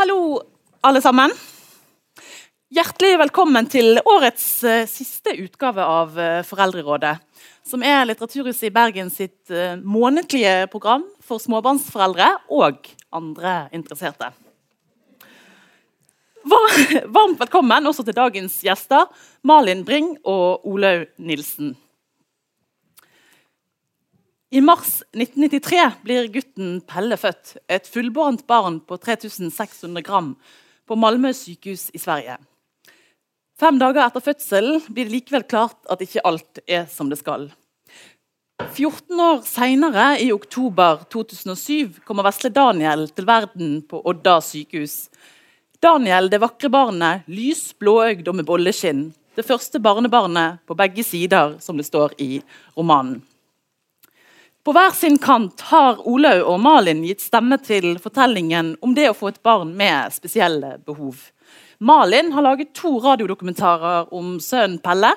Hallo, alle sammen. Hjertelig velkommen til årets uh, siste utgave av uh, Foreldrerådet. Som er Litteraturhuset i Bergen sitt uh, månedlige program for småbarnsforeldre og andre interesserte. Varmt velkommen også til dagens gjester, Malin Bring og Olaug Nilsen. I mars 1993 blir gutten Pelle født, et fullbårent barn på 3600 gram, på Malmö sykehus i Sverige. Fem dager etter fødselen blir det likevel klart at ikke alt er som det skal. 14 år seinere, i oktober 2007, kommer vesle Daniel til verden på Odda sykehus. Daniel, det vakre barnet, lys, blåøyd og med bolleskinn. Det første barnebarnet på begge sider, som det står i romanen. På hver sin kant har Olaug og Malin gitt stemme til fortellingen om det å få et barn med spesielle behov. Malin har laget to radiodokumentarer om sønnen Pelle.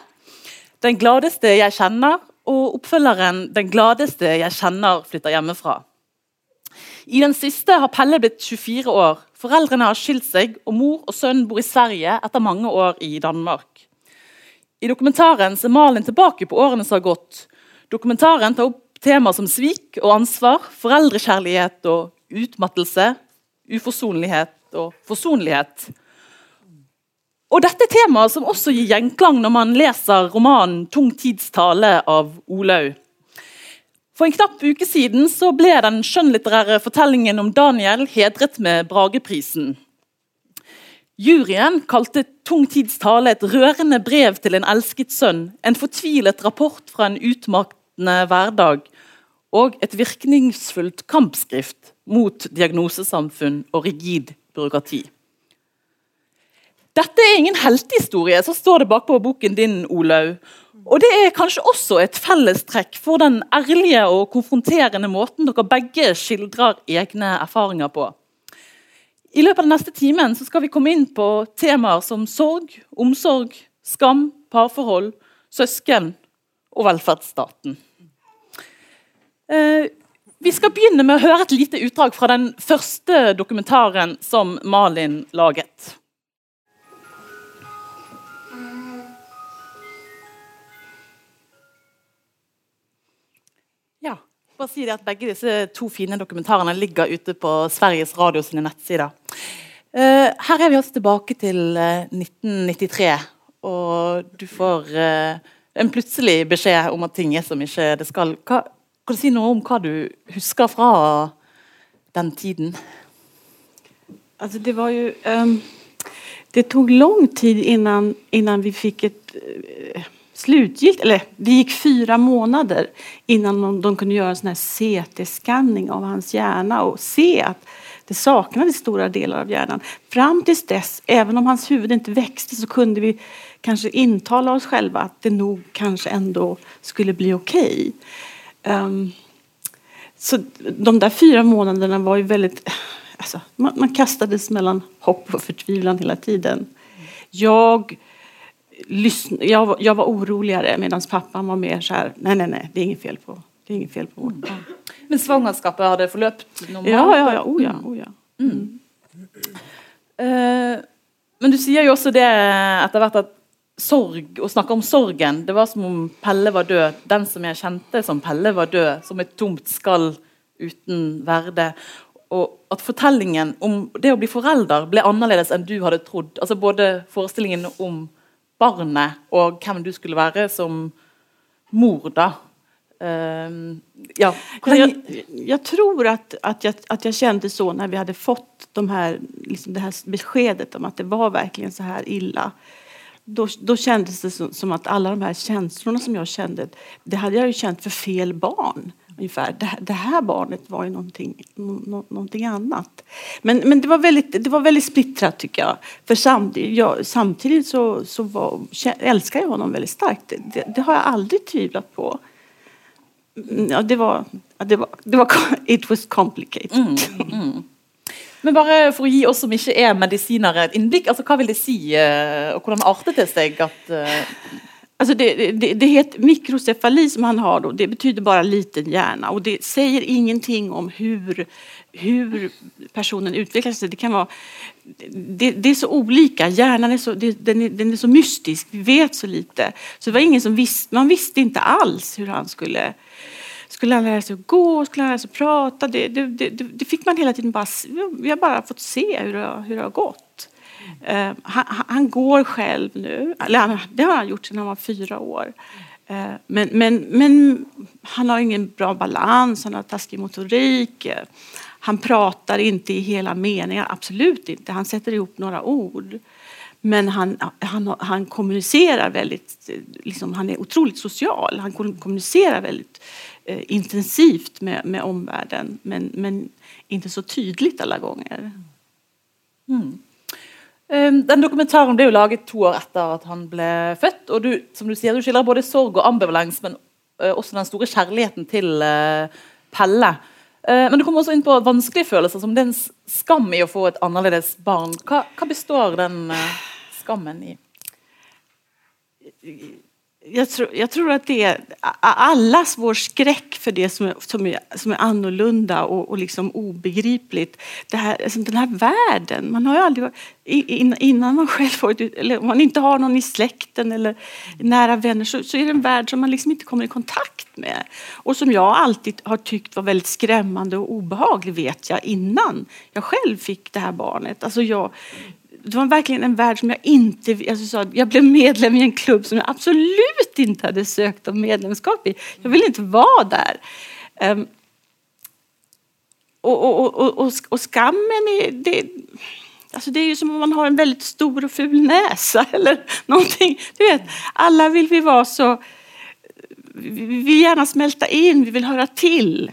'Den gladeste jeg kjenner' og oppfølgeren 'Den gladeste jeg kjenner flytter hjemmefra'. I den siste har Pelle blitt 24 år. Foreldrene har skilt seg, og mor og sønn bor i Sverige etter mange år i Danmark. I dokumentaren ser Malin tilbake på årene som har gått. Dokumentaren tar opp Tema som svik og ansvar, foreldrekjærlighet og utmattelse, uforsonlighet og forsonlighet. Og dette er temaet som også gir gjenklang når man leser romanen 'Tung tids tale' av Olaug. For en knapp uke siden ble den skjønnlitterære fortellingen om Daniel hedret med Brageprisen. Juryen kalte 'Tung tids tale' et rørende brev til en elsket sønn, en fortvilet rapport fra en utmattende hverdag, og et virkningsfullt kampskrift mot diagnosesamfunn og rigid byråkrati. Dette er ingen heltehistorie, så står det bakpå boken din, Olaug. Og det er kanskje også et fellestrekk for den ærlige og konfronterende måten dere begge skildrer egne erfaringer på. I løpet av den neste timen skal vi komme inn på temaer som sorg, omsorg, skam, parforhold, søsken og velferdsstaten. Eh, vi skal begynne med å høre et lite utdrag fra den første dokumentaren som Malin laget. Ja, bare si det at Begge disse to fine dokumentarene ligger ute på Sveriges Radio sine nettsider. Uh, her er vi altså tilbake til uh, 1993, og du får en plutselig beskjed om at ting er som ikke det skal. Hva, kan du si noe om hva du husker fra den tiden? Altså, det var jo um, Det tok lang tid innan, vi fikk et uh, slutgilt Eller det gikk fire måneder innan de, de kunne gjøre en CT-skanning av hans hjerne og se at det saknades store deler av hjernen. Fram til dess, even om hans hode ikke vokste, så kunne vi kanskje intale oss selv at det nok kanskje enda skulle bli ok. Um, så de där fyra månaderna var ju väldigt... Alltså, man, man kastades mellan hopp och förtvivlan hela tiden. Jag, lyssn, jag, jag var oroligere medan pappan var mer så här, nej, nej, nej, det är inget fel på, det är inget fel på vårt barn. Men svangerskapet hade forløpt normalt? Ja, ja, ja. Oh, ja, oh, ja. Mm. Uh, men du sier jo også det att det har varit at sorg, å snakke om sorgen. Det var som om Pelle var død. Den som jeg kjente som Pelle, var død. Som et tomt skall uten verde. Og at fortellingen om det å bli forelder ble annerledes enn du hadde trodd. Altså Både forestillingen om barnet og hvem du skulle være som mor, da. Uh, ja. jeg, jeg, tror at, at, jeg, at jeg kjente så når vi hadde fått de her, liksom det her beskedet om at det var virkelig så her ille då kändes det som, som, att alla de här känslorna som jag kände, det hade jag ju känt för fel barn. Det, det här barnet var ju någonting, no, någonting annat. Men, men det, var väldigt, det var väldigt splittrat tycker jag. För samtidigt, så, så var, älskar jag honom väldigt starkt. Det, det, det har jag aldrig tvivlat på. Mm, ja, det var, det var, det var It was complicated. Mm, mm. Men bare for å gi oss som ikke er medisinere et innblikk, altså hva vil det si, eh, og hvordan artet det seg at uh... Alltså det, det, det heter mikrocefali som han har det betyder bara liten hjärna. Och det säger ingenting om hur personen utvecklar sig. Det, kan vara, det, det är så olika, hjärnan är så, det, den, är, den är så mystisk, vi vet så lite. Så det var ingen som visste, man visste inte alls hur han skulle skulle han lära sig att gå, skulle han lära sig att prata? Det, det, det, det fick man hela tiden bara, vi har bara fått se hur det, hur det har gått. Uh, han, han, går själv nu, eller det har han gjort sedan han var fyra år. Uh, men, men, men han har ingen bra balans, han har taskig motorik. Han pratar inte i hela meningar, absolut inte. Han sätter ihop några ord. Men han, han, han kommunicerar väldigt, liksom, han är otroligt social. Han kommunicerar väldigt eh, intensivt med, med omvärlden men, men inte så tydligt alla gånger. Mm. Ehm, den dokumentaren ble jo laget to år etter at han ble født. og Du som du sier, du skildrer både sorg og ambivalens, men eh, også den store kjærligheten til eh, Pelle. Eh, men du kommer også inn på vanskelige følelser, som det er en skam i å få et annerledes barn. Hva, hva består den skammen i? Jag, tror, jag tror att det är allas vår skräck för det som är, som är, som är annorlunda och, och liksom obegripligt. Det här, man har ju aldrig innan man själv får eller om man inte har någon i släkten eller nära vänner så, så är det en värld som man liksom inte kommer i kontakt med. Och som jag alltid har tyckt var väldigt skrämmande och obehaglig vet jag innan jag själv fick det här barnet. Alltså jag, det var verkligen en värld som jag inte... Alltså så, jag blev medlem i en klubb som jag absolut inte hade sökt om medlemskap i. Jag ville inte vara där. Um, och, och, och, och, och skammen är... Det, alltså det är ju som om man har en väldigt stor och ful näsa eller någonting. Du vet, alla vill vi vara så... Vi vill gärna smälta in, vi vill höra till.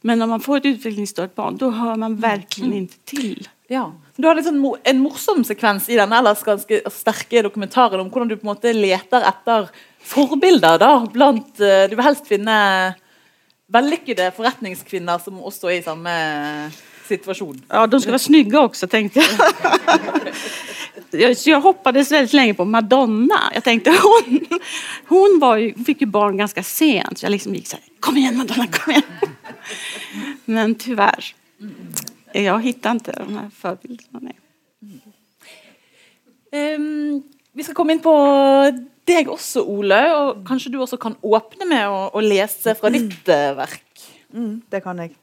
Men om man får ett utvecklingsstört barn, då hör man verkligen ikke inte till. Ja. Du har liksom en morsom sekvens i denne ellers ganske sterke dokumentaren om hvordan du på en måte leter etter forbilder da, blant eh, Du vil helst finne vellykkede forretningskvinner som også er i samme situasjon. Ja, de skal være snygge også, tenkte jeg. Så jeg hoppades veldig lenge på Madonna. Jeg tenkte, Hun, hun, var hun fikk jo barn ganske sent, så jeg liksom gikk sånn Kom igjen, Madonna! kom igjen. Men tyvärr. Jag hittar inte de här förbilderna. Um, vi skal komme inn på deg også, Ole. og Kanskje du også kan åpne med å, å lese fra ditt uh, verk? Mm, det kan jeg.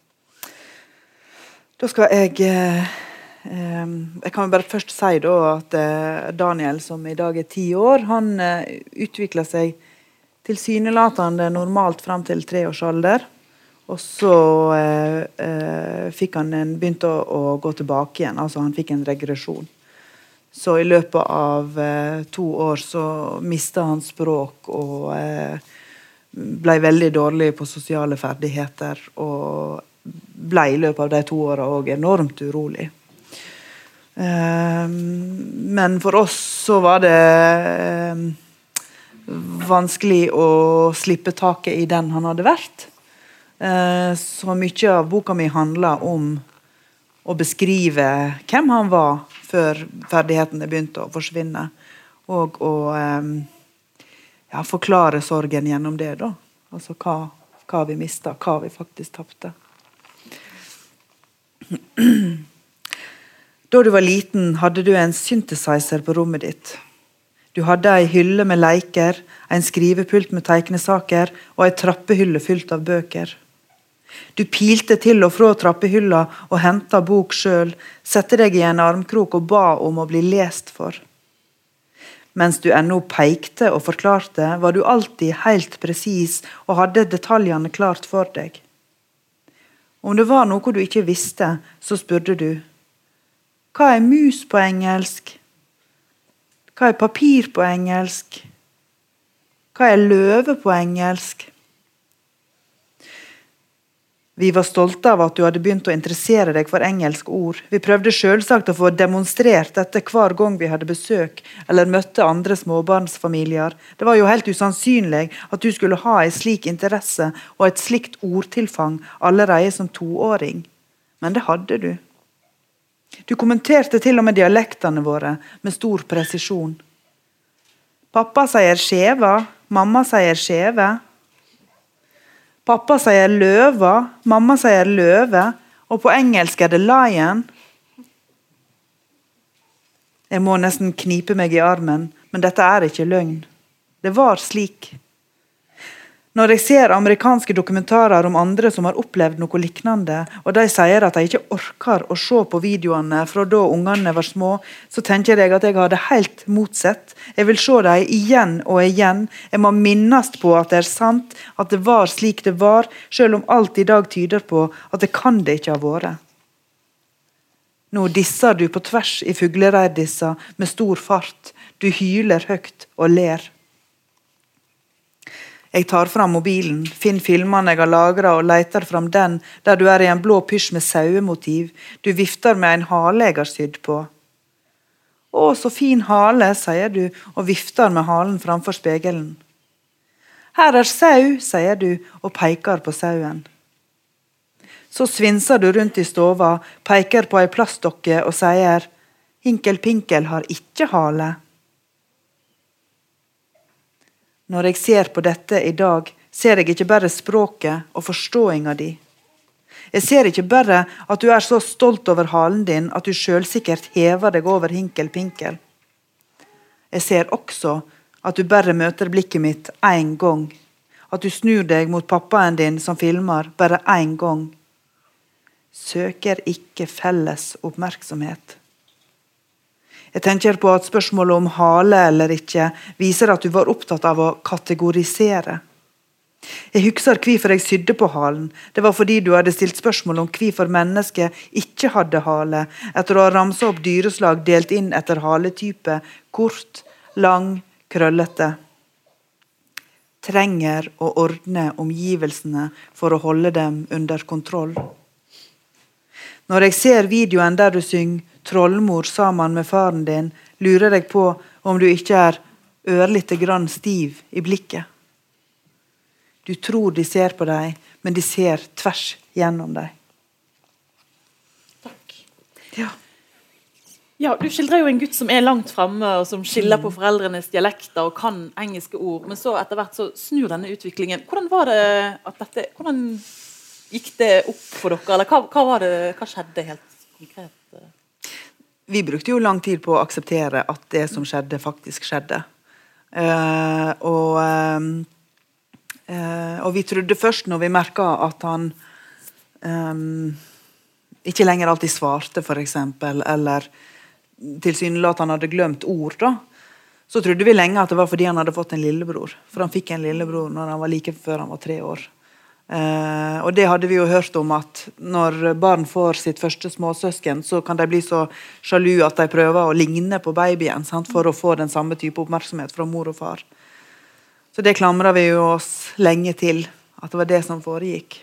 Da skal jeg eh, Jeg kan bare først si da at eh, Daniel, som i dag er ti år, han utvikler utvikla seg tilsynelatende normalt fram til treårsalder. Og så eh, eh, fikk han en, begynte å, å, gå tilbake igjen. altså Han fikk en regresjon. Så i løpet av eh, to år så mista han språk og eh, ble veldig dårlig på sosiale ferdigheter. Og ble i løpet av de to åra òg enormt urolig. Eh, men for oss så var det eh, vanskelig å slippe taket i den han hadde vært. Eh, så mye av boka mi handler om å beskrive hvem han var før ferdighetene begynte å forsvinne. Og å eh, ja, forklare sorgen gjennom det. da. Altså hva, hva vi mista, hva vi faktisk tapte. Da du var liten, hadde du en synthesizer på rommet ditt. Du hadde ei hylle med leker, en skrivepult med tegnesaker og ei trappehylle fylt av bøker. Du pilte til og fra trappehylla og henta bok sjøl, sette deg i en armkrok og ba om å bli lest for. Mens du ennå peikte og forklarte, var du alltid helt presis og hadde detaljene klart for deg. Om det var noe du ikke visste, så spurte du. Hva er mus på engelsk? Hva er papir på engelsk? Hva er løve på engelsk? Vi var stolte av at du hadde begynt å interessere deg for engelske ord. Vi prøvde selvsagt å få demonstrert dette hver gang vi hadde besøk eller møtte andre småbarnsfamilier. Det var jo helt usannsynlig at du skulle ha en slik interesse og et slikt ordtilfang allerede som toåring. Men det hadde du. Du kommenterte til og med dialektene våre med stor presisjon. Pappa sier skjeva, mamma sier skjeve. Pappa sier løva, mamma sier løve, og på engelsk er det lion. Jeg må nesten knipe meg i armen, men dette er ikke løgn. Det var slik. Når jeg ser amerikanske dokumentarer om andre som har opplevd noe lignende, og de sier at de ikke orker å se på videoene fra da ungene var små, så tenker jeg at jeg har det helt motsatt. Jeg vil se dem igjen og igjen. Jeg må minnes på at det er sant, at det var slik det var, selv om alt i dag tyder på at det kan det ikke ha vært. Nå disser du på tvers i fuglereirdissa med stor fart. Du hyler høyt og ler. Jeg tar fram mobilen, finner filmene jeg har lagra og leter fram den der du er i en blå pysj med sauemotiv. Du vifter med en hale jeg har sydd på. Å, så fin hale, sier du og vifter med halen framfor spegelen. Her er sau, sier du og peker på sauen. Så svinser du rundt i stova, peker på ei plastdokke og sier Hinkel Pinkel har ikke hale. Når jeg ser på dette i dag, ser jeg ikke bare språket og forståinga di. Jeg ser ikke bare at du er så stolt over halen din at du sjølsikkert hever deg over hinkel pinkel. Jeg ser også at du bare møter blikket mitt én gang. At du snur deg mot pappaen din som filmer, bare én gang. Søker ikke felles oppmerksomhet. Jeg tenker på at Spørsmålet om hale eller ikke viser at du var opptatt av å kategorisere. Jeg husker hvorfor jeg sydde på halen. Det var fordi du hadde stilt spørsmål om hvorfor mennesket ikke hadde hale, etter å ha ramsa opp dyreslag delt inn etter haletype kort, lang, krøllete. Trenger å ordne omgivelsene for å holde dem under kontroll. Når jeg ser videoen der du synger trollmor sammen med faren din, lurer jeg på om du ikke er ørlite grann stiv i blikket. Du tror de ser på deg, men de ser tvers gjennom deg. Takk. Ja. Ja, Du skildrer jo en gutt som er langt framme, og som skiller på foreldrenes dialekter og kan engelske ord. Men så etter hvert så snur denne utviklingen. Hvordan var det at dette, hvordan gikk det opp for dere? Eller hva, hva, var det, hva skjedde helt konkret? Vi brukte jo lang tid på å akseptere at det som skjedde, faktisk skjedde. Uh, og, uh, og vi trodde først, når vi merka at han um, ikke lenger alltid svarte, f.eks., eller tilsynelatende hadde glemt ord, da, så trodde vi lenge at det var fordi han hadde fått en lillebror. For han fikk en lillebror når han var like før han var tre år. Eh, og det hadde vi jo hørt om at når barn får sitt første småsøsken, så kan de bli så sjalu at de prøver å ligne på babyen sant, for å få den samme type oppmerksomhet fra mor og far. Så det klamra vi jo oss lenge til, at det var det som foregikk.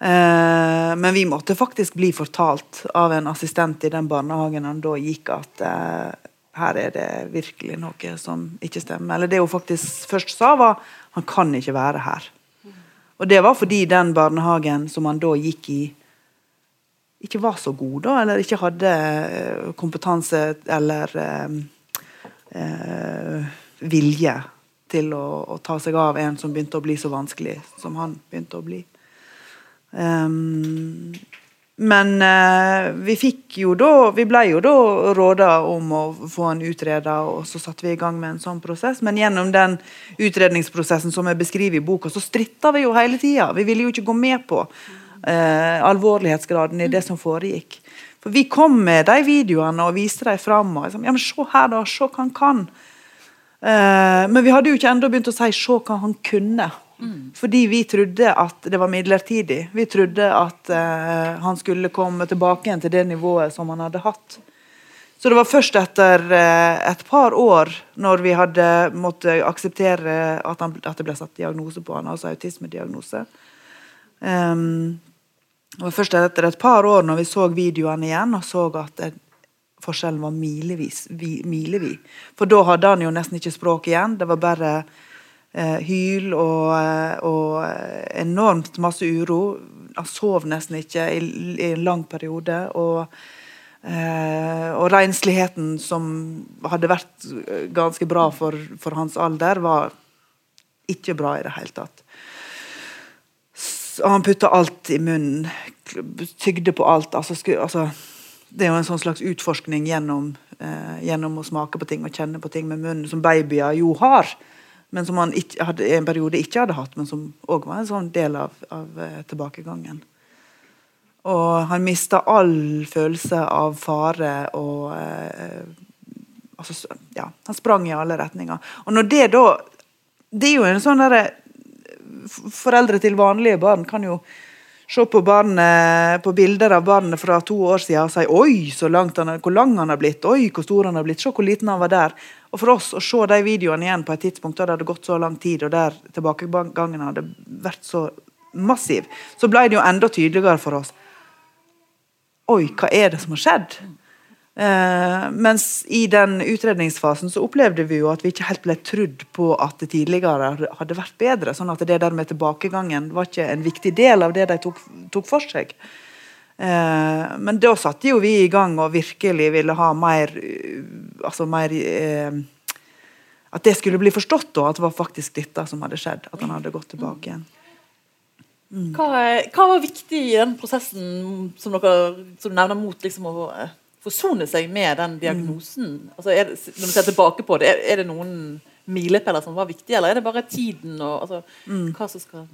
Eh, men vi måtte faktisk bli fortalt av en assistent i den barnehagen han da gikk, at eh, her er det virkelig noe som ikke stemmer. Eller det hun faktisk først sa, var han kan ikke være her. Og det var fordi den barnehagen som han da gikk i, ikke var så god, da, eller ikke hadde eh, kompetanse eller eh, eh, vilje til å, å, ta seg av en som begynte å bli så vanskelig som han begynte å bli. Um, men eh, vi fikk jo da Vi ble jo da råda om å få en utreda, og så satte vi i gang med en sånn prosess. Men gjennom den utredningsprosessen som er beskriver i boka, så stritta vi jo hele tida. Vi ville jo ikke gå med på eh, alvorlighetsgraden i det som foregikk. For vi kom med de videoene og viste dem fram. Og liksom, ja, men se her, da. Se hva han kan. Eh, men vi hadde jo ikke ennå begynt å si 'se hva han kunne'. Mm. Fordi vi trodde at det var midlertidig. Vi trodde at eh, han skulle komme tilbake igjen til det nivået som han hadde hatt. Så det var først etter eh, et par år, når vi hadde måttet akseptere at, han, at det ble satt diagnose på han, altså autismediagnose um, Det var først etter et par år, når vi så videoene igjen og så at det, forskjellen var milevis. Vi, milevis. For da hadde han jo nesten ikke språk igjen. Det var bare hyl og, eh, og, eh, enormt masse uro. Han sov nesten ikke i, i en lang periode. Og, eh, og rensligheten, som hadde vært ganske bra for, for hans alder, var ikke bra i det hele tatt. Så han putta alt i munnen. Tygde på alt. Altså, sku, altså, det er jo en sånn slags utforskning gjennom, eh, gjennom å smake på ting og kjenne på ting med munnen, som babyer jo har. Men som han ikke, hadde, en periode ikke hadde hatt, men som òg var en sånn del av, av eh, tilbakegangen. Og han mista all følelse av fare og eh, altså, ja, Han sprang i alle retninger. Og når det da Det er jo en sånn derre Foreldre til vanlige barn kan jo se på, barnet, på bilder av barnet fra to år siden og si oi, så langt han, hvor lang han har blitt, oi, hvor stor han har blitt, se hvor liten han var der. Og for oss å se de videoene igjen på et tidspunkt der det hadde gått så lang tid, og der tilbakegangen hadde vært så massiv, så ble det jo enda tydeligere for oss Oi, hva er det som har skjedd? Eh, mens i den utredningsfasen så opplevde vi jo at vi ikke helt ble trudd på at det tidligere hadde vært bedre. sånn at det der med tilbakegangen var ikke en viktig del av det de tok, tok for seg. Eh, men da satte jo vi i gang og virkelig ville ha mer Altså mer eh, At det skulle bli forstått, da, at det var faktisk dette som hadde skjedd. At han hadde gått tilbake igjen. Hva, hva, var viktig i den prosessen som dere som nevner mot liksom, å eh, forsone seg med den diagnosen? Mm. Altså, det, når du ser tilbake på det, er, er det noen milepæler som var viktige, eller er det bare tiden og altså, mm. hva som skal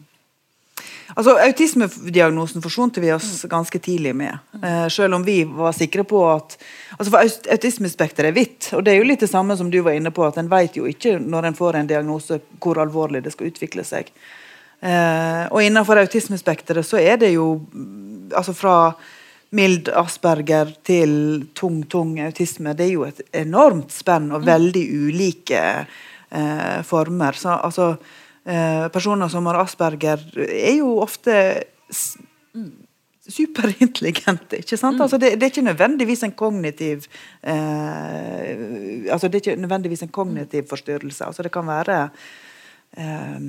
Altså, Autismediagnosen forsonte vi oss ganske tidlig med. Uh, selv om vi var sikre på at altså for Autismespekteret er hvitt. og Det er jo litt det samme som du var inne på, at en vet jo ikke når en får en diagnose hvor alvorlig det skal utvikle seg. Eh, og innenfor autismespekteret så er det jo altså fra mild Asperger til tung, tung autisme. Det er jo et enormt spenn og mm. veldig ulike eh, former. Så, altså, eh, personer som har Asperger, er jo ofte mm. superintelligente. ikke sant? Mm. Altså, det, det, er ikke nødvendigvis en kognitiv eh, altså Det er ikke nødvendigvis en kognitiv forstyrrelse. altså Det kan være eh,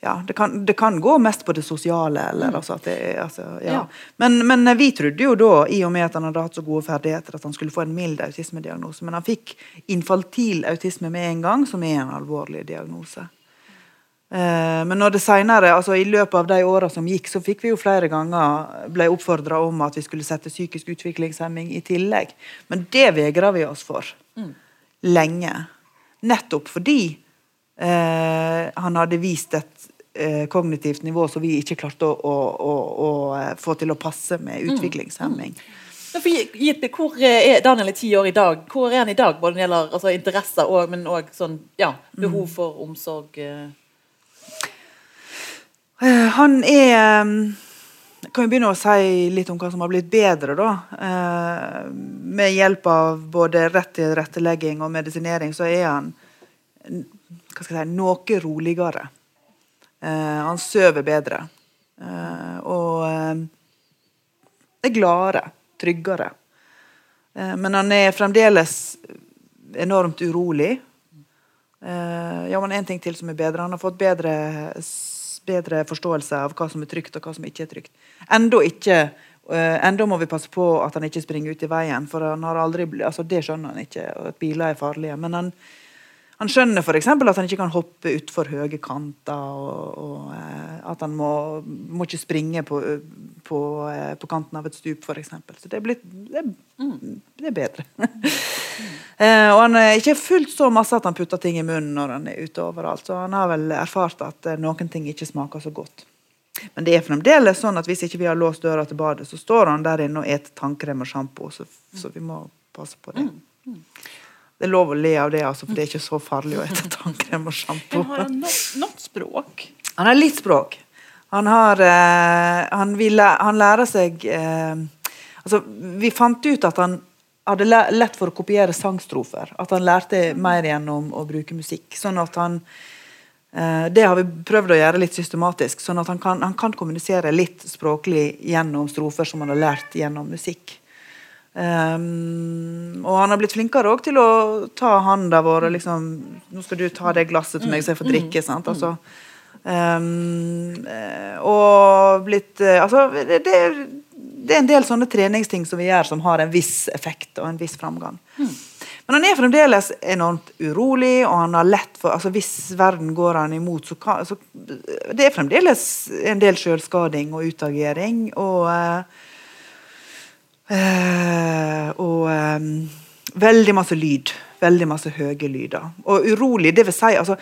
ja, det kan, det kan, gå mest på det sosiale. Eller, mm. altså det, altså, ja. Ja. Men, men, vi trodde jo da, i og med at han hadde hatt så gode ferdigheter, at han skulle få en mild autismediagnose. Men han fikk infantil autisme med en gang, som er en alvorlig diagnose. Eh, men når det senere, altså i løpet av de åra som gikk, så fikk vi jo flere ganger ble oppfordra om at vi skulle sette psykisk utviklingshemming i tillegg. Men det vegra vi oss for. Mm. Lenge. Nettopp fordi Eh, han hadde vist et eh, kognitivt nivå som vi ikke klarte å, å, å, å, eh, få til å passe med mm. utviklingshemming. Mm. Mm. Hvor er Daniel i ti år i dag? Hvor er han i dag, både når det gjelder altså, interesser og, men òg sånn, ja, behov mm. for omsorg? Han er jeg kan jo begynne å si litt om hva som har blitt bedre. da. med hjelp av både rett til retteleggjing og medisinering så er han hva skal jeg si, noe roligere. Eh, han sover bedre. Eh, og eh, er gladere, tryggere. Eh, men han er fremdeles enormt urolig. Eh, ja, men en ting til som er bedre. Han har fått bedre, bedre forståelse av hva som er trygt og hva som ikke er trygt. Enda ikke Uh, enda må vi passe på at han ikke springer ut i veien, for han har aldri, altså det skjønner han ikke. at Biler er farlige. Men han, han skjønner f.eks. at han ikke kan hoppe utfor høye kanter, og, og eh, at han må, må ikke springe på, på, eh, på, kanten av et stup, f.eks. Så det er, blitt, det, det er bedre. eh, og han er ikke fullt så masse at han putter ting i munnen når han er ute overalt. Så han har vel erfart at noen ting ikke smaker så godt. Men det er fremdeles sånn at hvis ikke vi har låst døra til badet, så står han der inne og eter tannkrem og sjampo, så, så, vi må passe på det. Det er lov å le av det, altså, for det er ikke så farlig å ete tannkrem og sjampo. Har han noe språk? Han har litt språk. Han, har, eh, han, ville, han lærer seg eh, altså, Vi fant ut at han hadde lett for å kopiere sangstrofer. At han lærte mer gjennom å bruke musikk. sånn at han eh, det har vi prøvd å gjøre litt systematisk, sånn at han kan, han kan kommunisere litt språklig gjennom strofer som han har lært gjennom musikk. Um, og han har blitt flinkere også til å ta handa vår og liksom 'Nå skal du ta det glasset til meg, så jeg får drikke.' sant? Altså, um, og blitt uh, Altså, det, det, er en del sånne treningsting som vi gjør, som har en viss effekt og en viss framgang. Mm. Men han er fremdeles enormt urolig, og han har lett for altså Hvis verden går han imot, så, kan, så Det er fremdeles en del selvskading og utagering. Og, eh, eh, og eh, veldig masse lyd. Veldig masse høye lyder. Og urolig, det vil si altså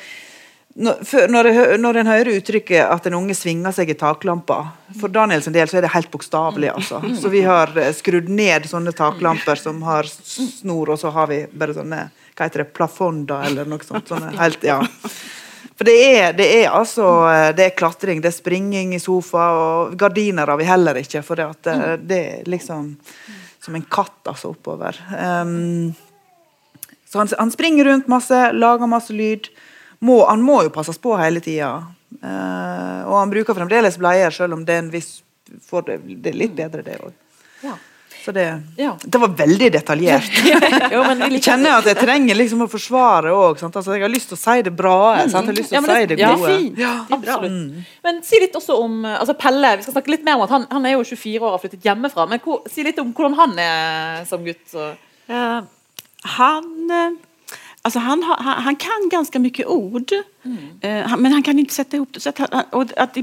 når, når en hører uttrykket at en unge svinger seg i taklampa For Daniels del så er det helt bokstavelig. Altså. Så vi har eh, skrudd ned sånne taklamper som har snor, og så har vi bare sånne hva heter det, plafonder eller noe sånt. Sånne, helt, ja. For det er, det er altså eh, det er klatring, det er springing i sofa, og gardiner har vi heller ikke. For det, at, eh, det er liksom som en katt altså oppover. Um, så han, han springer rundt masse, lager masse lyd må, han må jo passes på hele tida. Uh, og han bruker fremdeles bleier, selv om det er en viss det, det, er litt bedre, det òg. Så det, ja. det, var veldig detaljert. jo, jeg kjenner at jeg trenger liksom å forsvare òg. Altså, jeg har lyst til å si det bra. Mm. Jeg har lyst til å si det gode. Ja, Absolutt. Mm. Men si litt også om altså Pelle. Vi skal snakke litt mer om at han, han er jo 24 år og har flyttet hjemmefra. Men hvor, si litt om hvordan han er som gutt. Uh, han eh, Alltså han, har, han, han, kan ganske mye ord, mm. eh, men han kan ikke sette ihop det. Så att, och, att,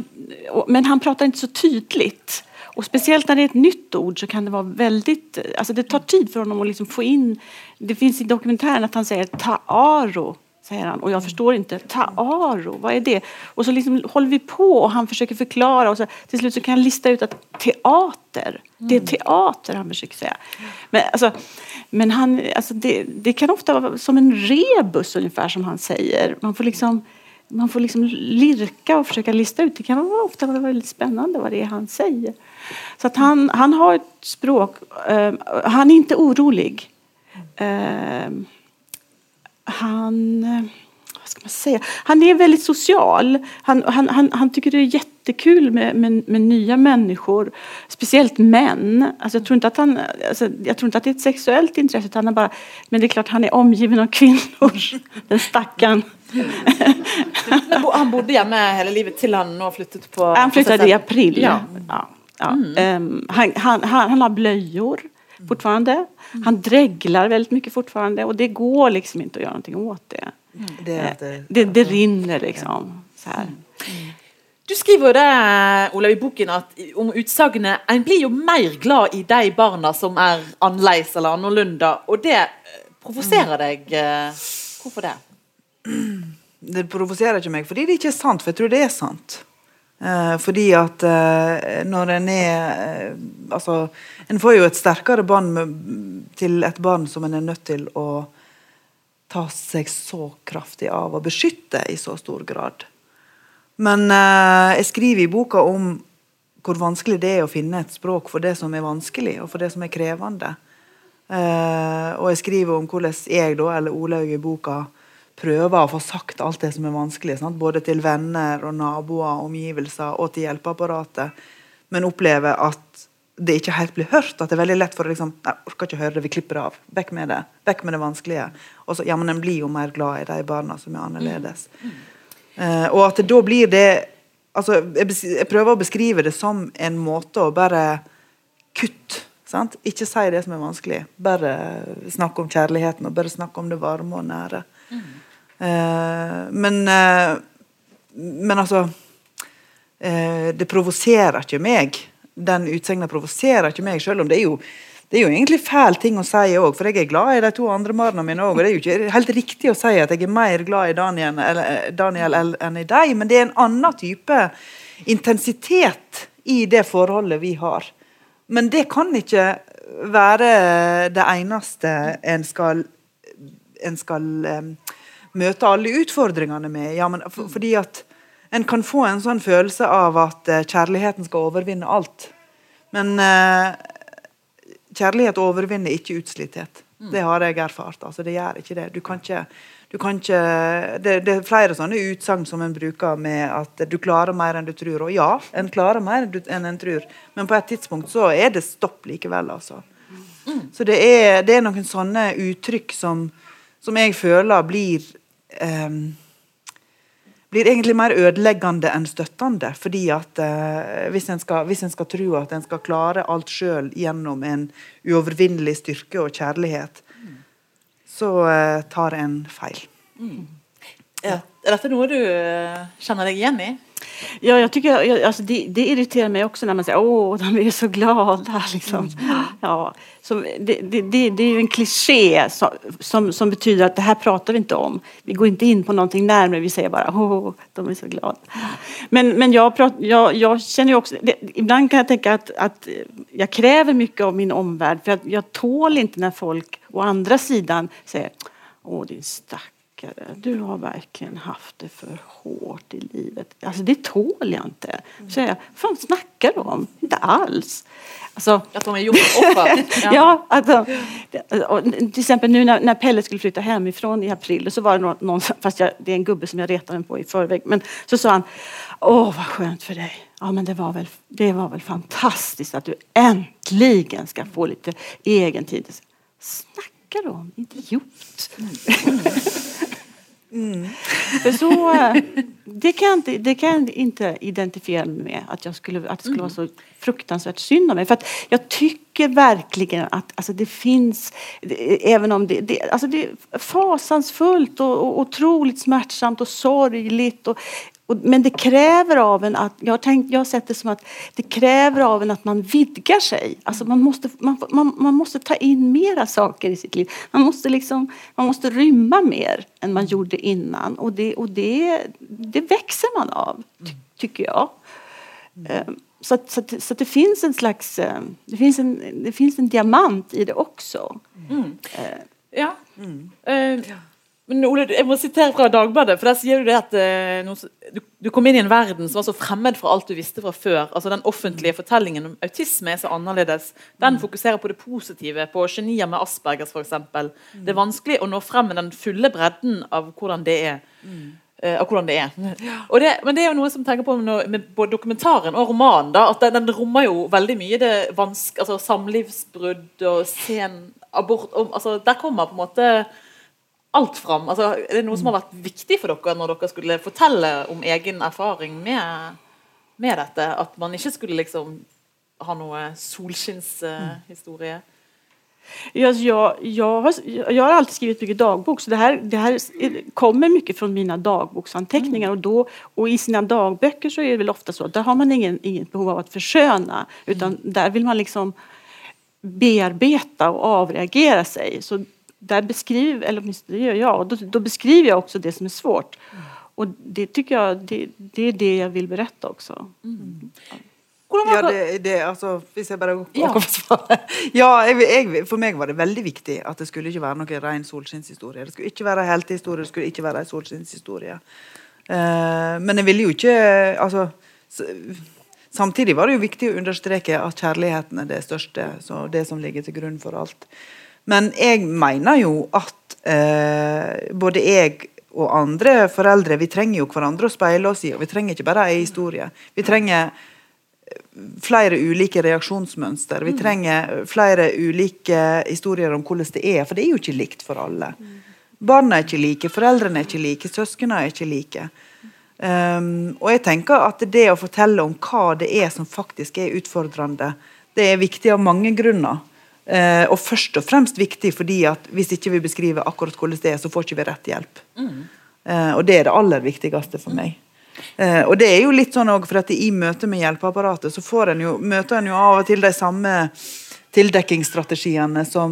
och, men han prater ikke så tydligt. Och Speciellt när det är ett nytt ord så kan det vara väldigt... Alltså det tar tid för honom att liksom få in... Det finns i dokumentären att han säger taaro säger han. Och jag förstår inte. Taaro, vad är det? Och så liksom håller vi på och han försöker förklara och så, till slut så kan han lista ut att teater, det är mm. teater han försöker säga. Men, alltså, men han, alltså det, det kan ofta vara som en rebus ungefär som han säger. Man får liksom man får liksom lirka och försöka lista ut. Det kan ofta vara väldigt spännande vad det är han säger. Så att han, han har ett språk. Uh, han är inte orolig. Uh, han, ska man säga, han är väldigt social. Han, han, han, han tycker det är jättekul med, med, med, nya människor, speciellt män. Alltså jag, tror inte att han, alltså jag tror inte att det är ett sexuellt intresse, utan han bara, men det är klart han är omgiven av kvinnor, den stackaren. han bodde hjemme hele livet til han nå flyttet på Han flyttade i april. Ja. Ja, ja. Mm. Um, han, han, han, har blöjor fortfarande. Han dreglar väldigt mycket fortfarande och det går liksom inte att göra någonting åt det. Det, eh, det, det, det, rinner liksom. Så här. Mm. Du skriver jo det Olav, i boken at, om utsagnet 'En blir jo mer glad i de barna som er annerledes eller annerledes', og det eh, provoserer deg. Eh, hvorfor det? Det provoserer ikke meg fordi det ikke er sant, for jeg tror det er sant. Eh, fordi at eh, når en er eh, Altså, en får jo et sterkere bånd til et barn som en er nødt til å ta seg så kraftig av og beskytte i så stor grad. Men jeg skriver i boka om hvor vanskelig det er å finne et språk for det som er vanskelig, og for det som er krevende. Og jeg skriver om hvordan jeg, da, eller Olaug i boka, prøver å få sagt alt det som er vanskelig. Sant? Både til venner og naboer, omgivelser og til hjelpeapparatet. Men opplever at det ikke helt blir hørt. At det er veldig lett for å liksom, nei, orker ikke høre det, vi klipper det av. Vekk med det. Vekk med det vanskelige. Og så, ja, men en blir jo mer glad i de barna som er annerledes. Mm. Uh, og at da blir det altså, jeg, jeg, prøver å beskrive det som en måte å bare kutte. Sant? Ikke si det som er vanskelig. Bare snakke om kjærligheten og bare snakke om det varme og nære. Mm. Uh, men uh, Men altså uh, Det provoserer ikke meg. Den utsegna provoserer ikke meg, selv om det er jo det er jo egentlig fæl ting å si òg, for jeg er glad i de to andre barna mine òg. Og det er jo ikke helt riktig å si at jeg er mer glad i Daniel, eller, Daniel enn i deg, men det er en annen type intensitet i det forholdet vi har. Men det kan ikke være det eneste en skal, en skal um, møte alle utfordringene med. Ja, men for, fordi at en kan få en sånn følelse av at uh, kjærligheten skal overvinne alt. Men uh, kjærlighet overvinner ikke utslitthet. Mm. Det har jeg erfart. Altså, det gjør ikke det. Du kan ikke, du kan ikke det, det, er flere sånne utsagn som en bruker med at du klarer mer enn du tror. Og ja, en klarer mer enn en tror, men på et tidspunkt så er det stopp likevel. altså. Mm. Så det er, det er noen sånne uttrykk som, som jeg føler blir um, blir egentlig mer ødeleggende enn støttende. fordi at uh, hvis, en skal, hvis, en skal, tro at en skal klare alt sjøl gjennom en uovervinnelig styrke og kjærlighet, mm. så eh, tar en feil. Ja. Er dette noe du eh, kjenner deg igjen i? Ja, jag tycker, jag, alltså det, det irriterar mig också när man säger åh, de är så glada. Liksom. Ja, så det, det, det, är ju en kliché som, som, som betyder att det här pratar vi inte om. Vi går inte in på någonting närmare, vi säger bara åh, de är så glada. Men, men jag, prat, jag, jag känner ju också, ibland kan jag tänka att, att jag kräver mycket av min omvärld för att jag tål inte när folk å andra sidan säger åh din stackare du har verkligen haft det för hårt i livet. Alltså det tål jag inte. Så jag, fan snackar du om? Inte alls. Alltså, At de er gjort offer? ja. alltså, och till exempel nu när, när Pelle skulle flytta hemifrån i april så var det någon, fast jag, det är en gubbe som jag retade mig på i förväg, men så sa han Åh vad skönt för dig. Ja men det var väl, det var väl fantastiskt att du äntligen ska få lite egen tid. Snackar du om? Idiot. För så, eh, det, kan jeg, inte, det kan jag inte identifiera mig med, att, jag skulle, att det skulle vara så fruktansvärt synd om mig. För att jag tycker verkligen att alltså det finns, även om det, det, alltså det är fasansfullt och, och otroligt smärtsamt och sorgligt. Och, men det kräver av en att, jag har, tänkt, jag har sett det som att det kräver av en att man vidgar sig. Alltså man, måste, man, man, man måste ta in mera saker i sitt liv. Man måste, liksom, man måste rymma mer än man gjorde innan. Och det, och det, det växer man av, ty, tycker jag. Eh, Så, att, så, att, så att det finns en slags, eh, det finns en, det finns en diamant i det också. Ja. Eh, men Ole, jeg må sitere fra Dagbladet, for der sier du det at eh, du, kom inn i en verden som var så fremmed fra alt du visste fra før. Altså Den offentlige fortellingen om autisme er så annerledes. Den fokuserer på det positive, på genier med Aspergers f.eks. Det er vanskelig å nå frem med den fulle bredden av hvordan det er. eh, av hvordan det er. Det, men det er jo noe som tenker på når, med både dokumentaren og romanen. da, at Den, den rommer jo veldig mye det vanske, altså samlivsbrudd og sen abort og, altså, Der kommer på en måte alt fram. Altså, er det noe som har vært viktig for dere når dere skulle fortelle om egen erfaring med, med dette? At man ikke skulle liksom ha noe solskinnshistorie? Jag, jag, jag, har, jag har alltid skrivit mycket dagbok så det här, det här kommer mycket från mina dagboksanteckningar och, då, och i sina dagböcker så är det väl ofta så att där har man ingen, ingen behov av att försköna utan där vill man liksom bearbeta och avreagera sig. Så där beskriver, eller åtminstone det gör jag, och då, då beskriver jag också det som är svårt. Og det tycker jag, det, det är det jag vill berätta också. Mm. Ja, det, det, altså, hvis jeg bare Ja. Ja, jeg, jeg, for meg var det veldig viktig at det skulle ikke være noen ren solskinnshistorie. Det skulle ikke være en heltehistorie, det skulle ikke være en solskinnshistorie. Uh, men jeg ville jo ikke Altså Samtidig var det jo viktig å understreke at kjærligheten er det største, så det som ligger til grunn for alt. Men jeg mener jo at eh, både jeg og andre foreldre vi trenger jo hverandre å speile oss i, og vi trenger ikke bare ei historie. Vi trenger flere ulike reaksjonsmønster. Vi trenger flere ulike historier om hvordan det er, for det er jo ikke likt for alle. Barna er ikke like, foreldrene er ikke like, søsknene er ikke like. Um, og jeg tenker at det å fortelle om hva det er som faktisk er utfordrende, det er viktig av mange grunner. Eh, og først og fremst viktig fordi at hvis ikke vi beskriver akkurat hvordan det er, så får ikke vi rett hjelp. Eh, og det er det aller viktigste for meg. Eh, og det er jo litt sånn også, for at I møte med hjelpeapparatet så får en jo, møter en jo av og til de samme tildekkingsstrategiene som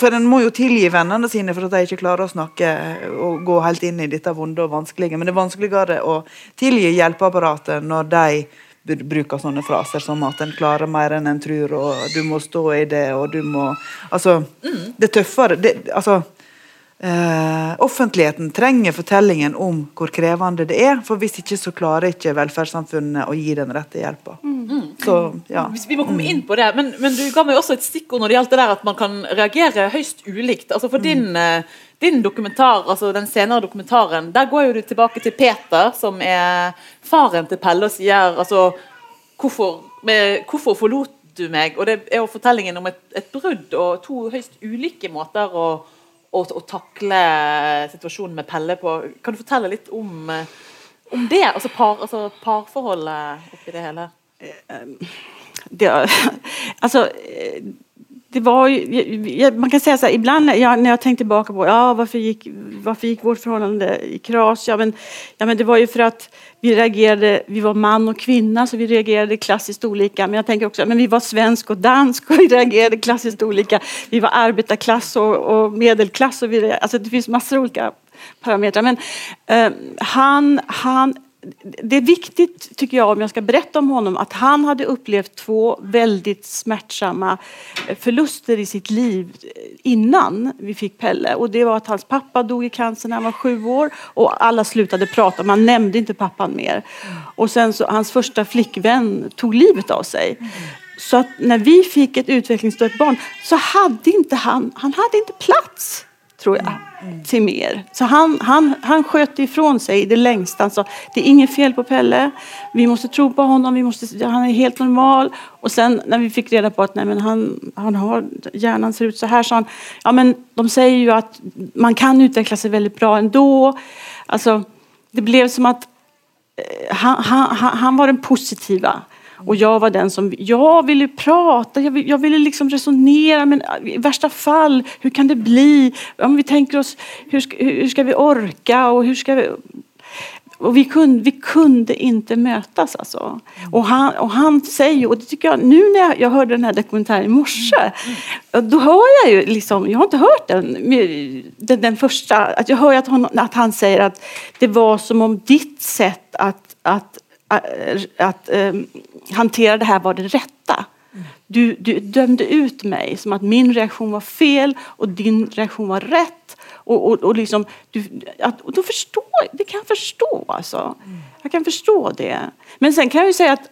For en må jo tilgi vennene sine for at de ikke klarer å snakke og gå helt inn i dette vonde og vanskelige. Men det er vanskeligere å tilgi hjelpeapparatet når de bruker sånne fraser som at en klarer mer enn en tror, og du må stå i det, og du må Altså, det er tøffere. Det, altså Eh, offentligheten trenger fortellingen om hvor krevende det er, for hvis ikke så klarer ikke velferdssamfunnet å gi den rette hjelpa. Så, ja. Vi må komme inn på det, men, men du ga meg også et stikkord når det gjaldt det der at man kan reagere høyst ulikt. Altså For din, eh, din dokumentar, altså den senere dokumentaren, der går jo du tilbake til Peter, som er faren til Pelle, og sier altså Hvorfor, med, hvorfor forlot du meg? Og det er jo fortellingen om et, et brudd og to høyst ulike måter å, å, å takle situasjonen med Pelle på. Kan du fortelle litt om, eh, om det? Altså, par, altså parforholdet oppi det hele? Det, alltså, eh, det var ju, man kan säga så här, ibland ja, när jag tänker tillbaka på ja, varför, gick, vårt förhållande i kras? Ja men, ja, men det var ju för att vi reagerade, vi var man och kvinna så vi reagerade klassiskt olika. Men jag tänker också, men vi var svensk och dansk och vi reagerade klassiskt olika. Vi var arbetarklass och, och medelklass och det finns massor ulike parametrar. Men eh, han, han det är viktigt, tycker jag, om jag ska berätta om honom, att han hade upplevt två väldigt smärtsamma förluster i sitt liv innan vi fick Pelle. Och det var att hans pappa dog i cancer när han var sju år och alla slutade prata, man nämnde inte pappan mer. Och sen så, hans första flickvän tog livet av sig. Så att när vi fick ett utvecklingsstört barn så hade inte han, han hade inte plats tror jag, till mer. Så han, han, han sköt ifrån sig det längsta. Han sa, det är inget fel på Pelle, vi måste tro på honom, vi måste, han är helt normal. Och sen när vi fick reda på att nej, men han, han har, hjärnan ser ut så här, sa han, ja men de säger ju att man kan utveckla sig väldigt bra ändå. Alltså, det blev som att eh, han, han, han var den positiva. Och jag var den som, jag ville prata, jag ville, jag ville liksom resonera, men i värsta fall, hur kan det bli? Om vi tänker oss, hur ska, hur ska vi orka och hur ska vi... Och vi kunde, vi kunde inte mötas alltså. Och han, och han säger, och det tycker jag, nu när jag, jag hörde den här dokumentären i morse, då hör jag ju liksom, jag har inte hört den, den, den första, att jag hör att, hon, att han säger att det var som om ditt sätt att, att att eh, hantera det här var det rätta. Du, du, dömde ut mig som att min reaktion var fel och din reaktion var rätt. Och, och, och liksom, du, att, och då förstår, det kan jag förstå alltså. Jag kan förstå det. Men sen kan jag ju säga att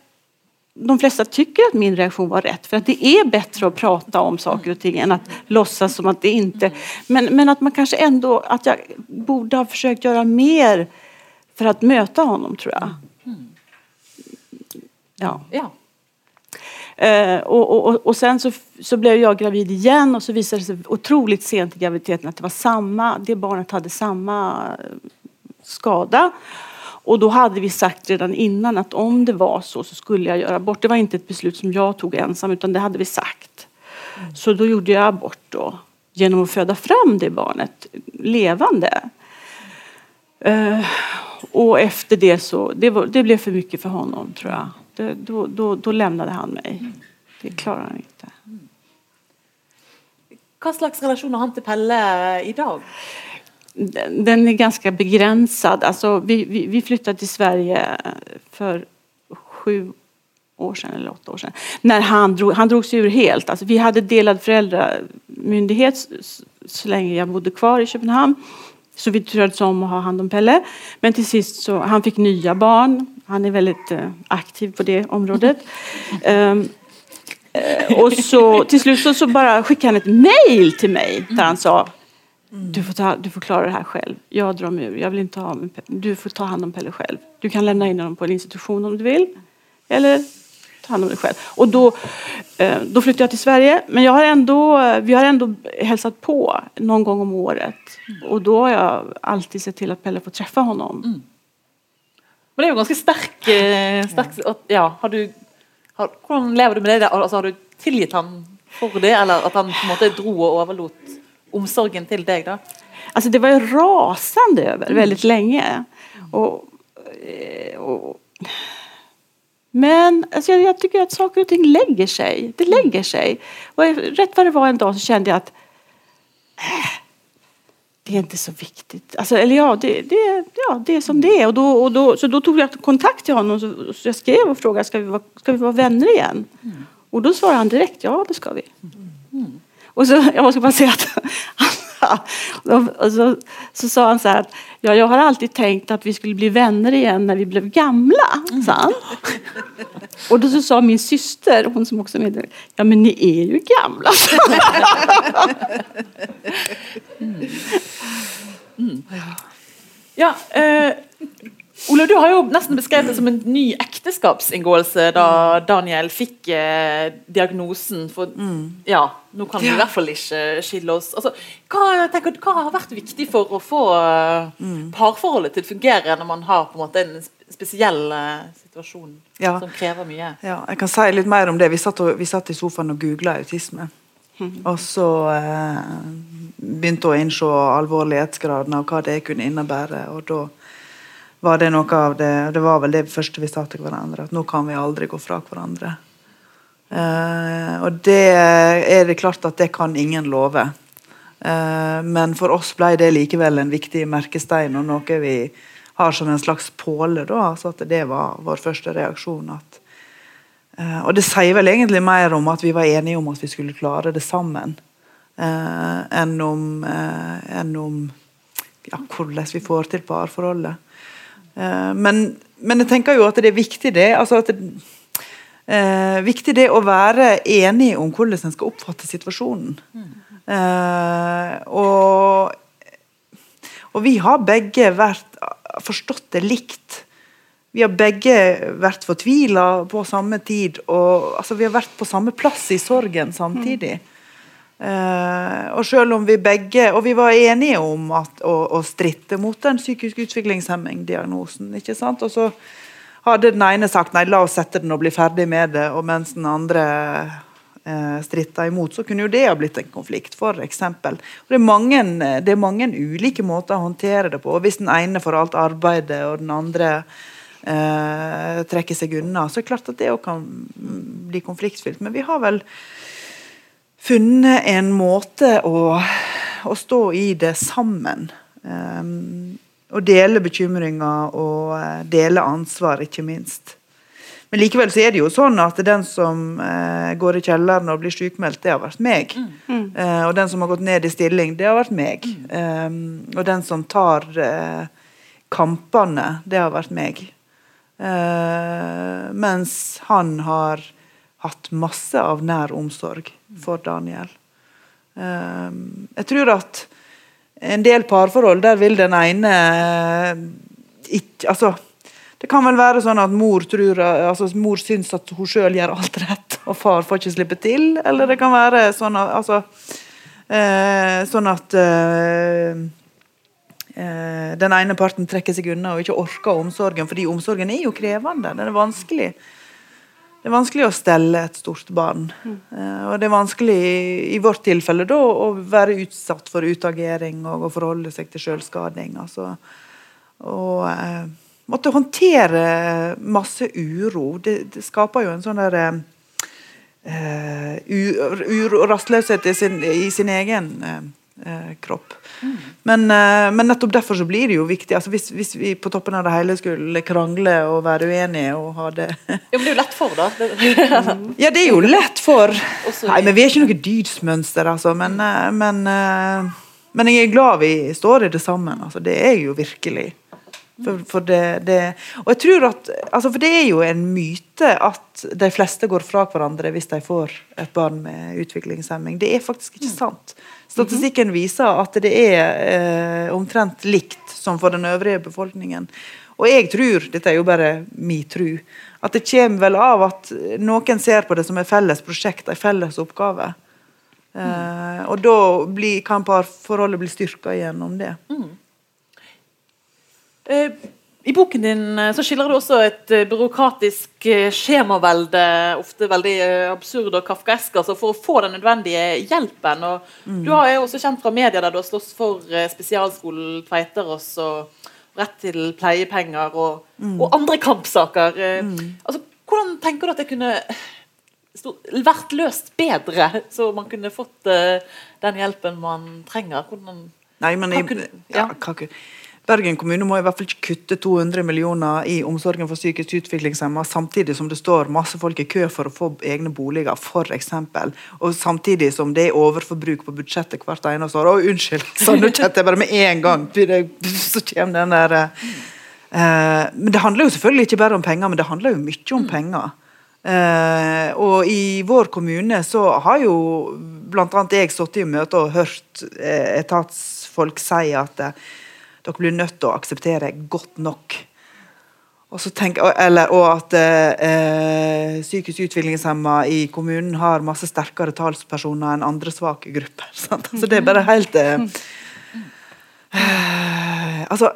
de flesta tycker att min reaktion var rätt för att det är bättre att prata om saker och ting än att låtsas som att det inte... Men, men att man kanske ändå, att jag borde ha försökt göra mer för att möta honom tror jag. Ja. ja. Eh, och, och, och sen så, så blev jag gravid igen och så visade det sig otroligt sent i graviditeten att det var samma, det barnet hade samma eh, skada. Och då hade vi sagt redan innan att om det var så så skulle jag göra abort. Det var inte ett beslut som jag tog ensam utan det hade vi sagt. Mm. Så då gjorde jag abort då genom att föda fram det barnet levande. Eh, och efter det så, det, var, det blev för mycket för honom tror jag det, då, då, då, lämnade han mig. Det klarar han inte. Hva slags relation har han till Pelle idag? Den, den är ganska begränsad. Alltså, vi, vi, vi, flyttade till Sverige för sju år sedan eller åtta år sedan. När han, drog, han drog sig ur helt. Alltså, vi hade delad föräldramyndighet så länge jag bodde kvar i Köpenhamn. Så vi turades om att ha hand om Pelle. Men till sist så han fick nya barn. Han er väldigt uh, aktiv på det området. Um, og och så til slutt så, så bara skickade han et mail til meg der han sa du får, ta, du får klara det här själv. Jag drar mig ur. Jag vill inte ha Du får ta hand om Pelle själv. Du kan lämna in honom på en institution om du vill. Eller ta hand om dig själv. Och då, eh, då flyttade jag till Sverige. Men jag har ändå, vi har ändå hälsat på någon gång om året. Och då har jag alltid sett till att Pelle får träffa honom. Men det er jo ganske sterk, eh, sterk ja, har du, har, Hvordan lever du med det? Altså, har du tilgitt ham for det, eller at han på en måte dro og overlot omsorgen til deg? da? Alltså det var jag rasande över väldigt länge. Och, eh, och, men alltså jag, jag, tycker att saker och ting lägger sig. Det lägger sig. Och rätt vad det var en dag så kände jag att äh, det är inte så viktigt. Alltså, eller ja, det, det, ja, det är som det är. Och då, och då, så då tog jag kontakt till honom. Så, så jag skrev och frågade, ska vi vara, ska vi vara vänner igen? Mm. Och då svarade han direkt, ja det ska vi. Mm. Och så, jag måste bara säga att och så, så sa han så här att ja, jag har alltid tänkt att vi skulle bli vänner igen när vi blev gamla. Mm. Sa han. Och då så sa min syster, hon som också med ja men ni är ju gamla. mm. Mm. Ja, eh, Olav, du har jo nesten beskrevet det som en ny ekteskapsinngåelse da Daniel fikk eh, diagnosen. For mm. ja, nå kan vi i hvert fall ikke skille oss. Altså, hva, tenker, hva, har vært viktig for å få mm. parforholdet til å fungere når man har på en måte en spesiell eh, situasjon ja. som krever mye? Ja, jeg kan si litt mer om det. Vi satt, og, vi satt i sofaen og googla autisme. Og så eh, begynte hun å innse alvorlighetsgraden av hva det kunne innebære. Og da var det noe av det Det var vel det første vi sa til hverandre, at nå kan vi aldri gå fra hverandre. Eh, og det er det klart at det kan ingen love. Eh, men for oss ble det likevel en viktig merkestein og noe vi har som en slags påle. da, altså at Det var vår første reaksjon. at Uh, og det sier vel egentlig mer om at vi var enige om at vi skulle klare det sammen, uh, enn om, uh, enn om ja, hvordan vi får til parforholdet. Men, men, jeg tenker jo at det er viktig det. altså at det, viktig det å være enig om hvordan en skal oppfatte situasjonen. Eh, og, og vi har begge vært, forstått det likt vi har begge vært fortvila på samme tid. og altså, Vi har vært på samme plass i sorgen samtidig. Mm. Uh, og selv om vi begge Og vi var enige om at, å, å stritte mot den psykisk utviklingshemming-diagnosen. ikke sant? Og så hadde den ene sagt nei, la oss sette den og bli ferdig med det, og mens den andre uh, stritta imot, så kunne jo det ha blitt en konflikt, f.eks. Det, er mange, det er mange ulike måter å håndtere det på. og Hvis den ene får alt arbeidet, og den andre uh, trekker seg unna. Så er det klart at det òg kan bli konfliktfylt. Men vi har vel funnet en måte å, å stå i det sammen. Um, dele bekymringer og uh, dele ansvar, ikke minst. Men likevel så er det jo sånn at den som uh, går i kjelleren og blir sykmeldt, det har vært meg. Mm. Uh, og den som har gått ned i stilling, det har vært meg. Um, og den som tar kampene, det har vært meg. Uh, mens han har hatt masse av nær omsorg for Daniel. Uh, jeg tror at en del parforhold, der vil den ene uh, ikke Altså, det kan vel være sånn at mor tror altså mor syns at hun sjøl gjør alt rett, og far får ikke slippe til. Eller det kan være sånn at altså, sånn at eh, den ene parten trekker seg unna og ikke orker omsorgen, fordi omsorgen er jo krevende. Den er vanskelig. Det er vanskelig å stelle et stort barn. Mm. Eh, og det er vanskelig i, vårt tilfelle da, å være utsatt for utagering og å forholde seg til selvskading. Altså, og eh, måtte håndtere masse uro. Det, det skaper jo en sånn der eh, uro og rastløshet i sin, i sin egen kropp. Men, uh, men, nettopp derfor så blir det jo viktig. Altså hvis, hvis, vi på toppen av det hele skulle krangle og være uenige og ha det Ja, Men det er jo lett for, da. ja, det er jo lett for. Nei, men vi er ikke noe dydsmønster, altså. Men, uh, men, uh, men, jeg er glad vi står i det sammen. Altså, det er jo virkelig. For, for, det, det, og jeg tror at, altså for det er jo en myte at de fleste går fra hverandre hvis de får et barn med utviklingshemming. Det er faktisk ikke sant. Statistikken viser at det er eh, omtrent likt som for den øvrige befolkningen. Og jeg tror, dette er jo bare min tro, at det kommer vel av at noen ser på det som et felles prosjekt, en felles oppgave. Eh, og da blir, kan parforholdet bli styrka gjennom det. Mm. Eh, i boken din eh, så skildrer du også et uh, byråkratisk uh, skjemavelde, ofte veldig absurd og kafkaesk, altså for å få den nødvendige hjelpen. Mm. Du har jo også kjent fra media der du har slåss for spesialskolen Tveiterås og rett til pleiepenger og, mm. og andre kampsaker. Mm. Altså, hvordan tenker du at det kunne vært løst bedre, så man kunne fått den hjelpen man trenger? Hvordan, Nei, men jeg, ja. Ja, Bergen kommune må i hvert fall ikke kutte 200 millioner i omsorgen for psykisk utviklingshemmede, samtidig som det står masse folk i kø for å få egne boliger, f.eks. Og samtidig som det er overforbruk på budsjettet hvert eneste år. Å, unnskyld! Så nå kjente jeg bare med en gang Så kommer den der eh, Men det handler jo selvfølgelig ikke bare om penger, men det handler jo mye om penger. Eh, og i vår kommune så har jo bl.a. jeg sittet i møte og hørt eh, etatsfolk si at eh, dere blir nødt til å akseptere godt nok. Og, tenk, eller, og at eh, psykisk utviklingshemma i kommunen har masse sterkere talspersoner enn andre svake grupper. Sant? Altså, det er bare helt eh, eh, Altså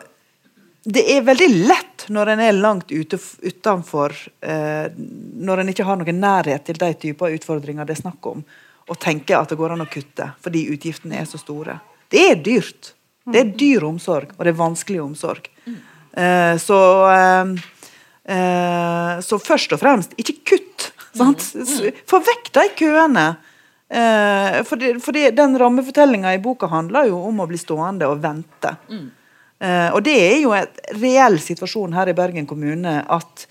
det er veldig lett når en er langt ute utenfor eh, Når en ikke har noen nærhet til de typer utfordringer det er snakk om, å tenke at det går an å kutte fordi utgiftene er så store. Det er dyrt. Det er dyr omsorg, og det er vanskelig omsorg. Eh, så, eh, eh, så først og fremst, ikke kutt. Sant? Få vekk de køene. Eh, fordi, fordi den rammefortellinga i boka handler jo om å bli stående og vente. Eh, og det er jo en reell situasjon her i Bergen kommune at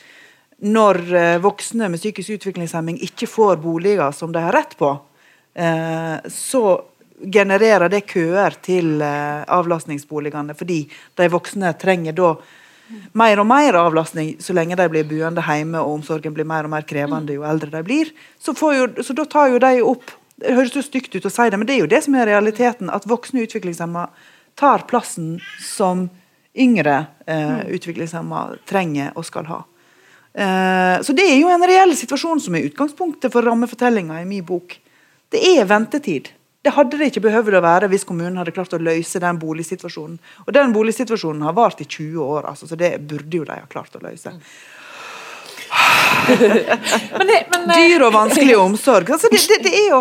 når eh, voksne med psykisk utviklingshemming ikke får boliger som de har rett på, så genererer det køer til eh, avlastningsboligene, fordi de voksne trenger da mer og mer avlastning så lenge de blir boende hjemme og omsorgen blir mer og mer krevende jo eldre de blir. Så, jo, så da tar jo de opp Det høres jo stygt ut å si det, men det er jo det som er realiteten. At voksne utviklingshemma tar plassen som yngre eh, utviklingshemma trenger og skal ha. Eh, så det er jo en reell situasjon som er utgangspunktet for rammefortellinga i min bok. Det er ventetid. Det hadde det ikke behøvd å være hvis kommunen hadde klart å løse den boligsituasjonen. Og den boligsituasjonen har vart i 20 år, altså, så det burde jo de ha klart å løse. men det, men, eh, Dyr og vanskelig omsorg. Altså, det, det, det, er jo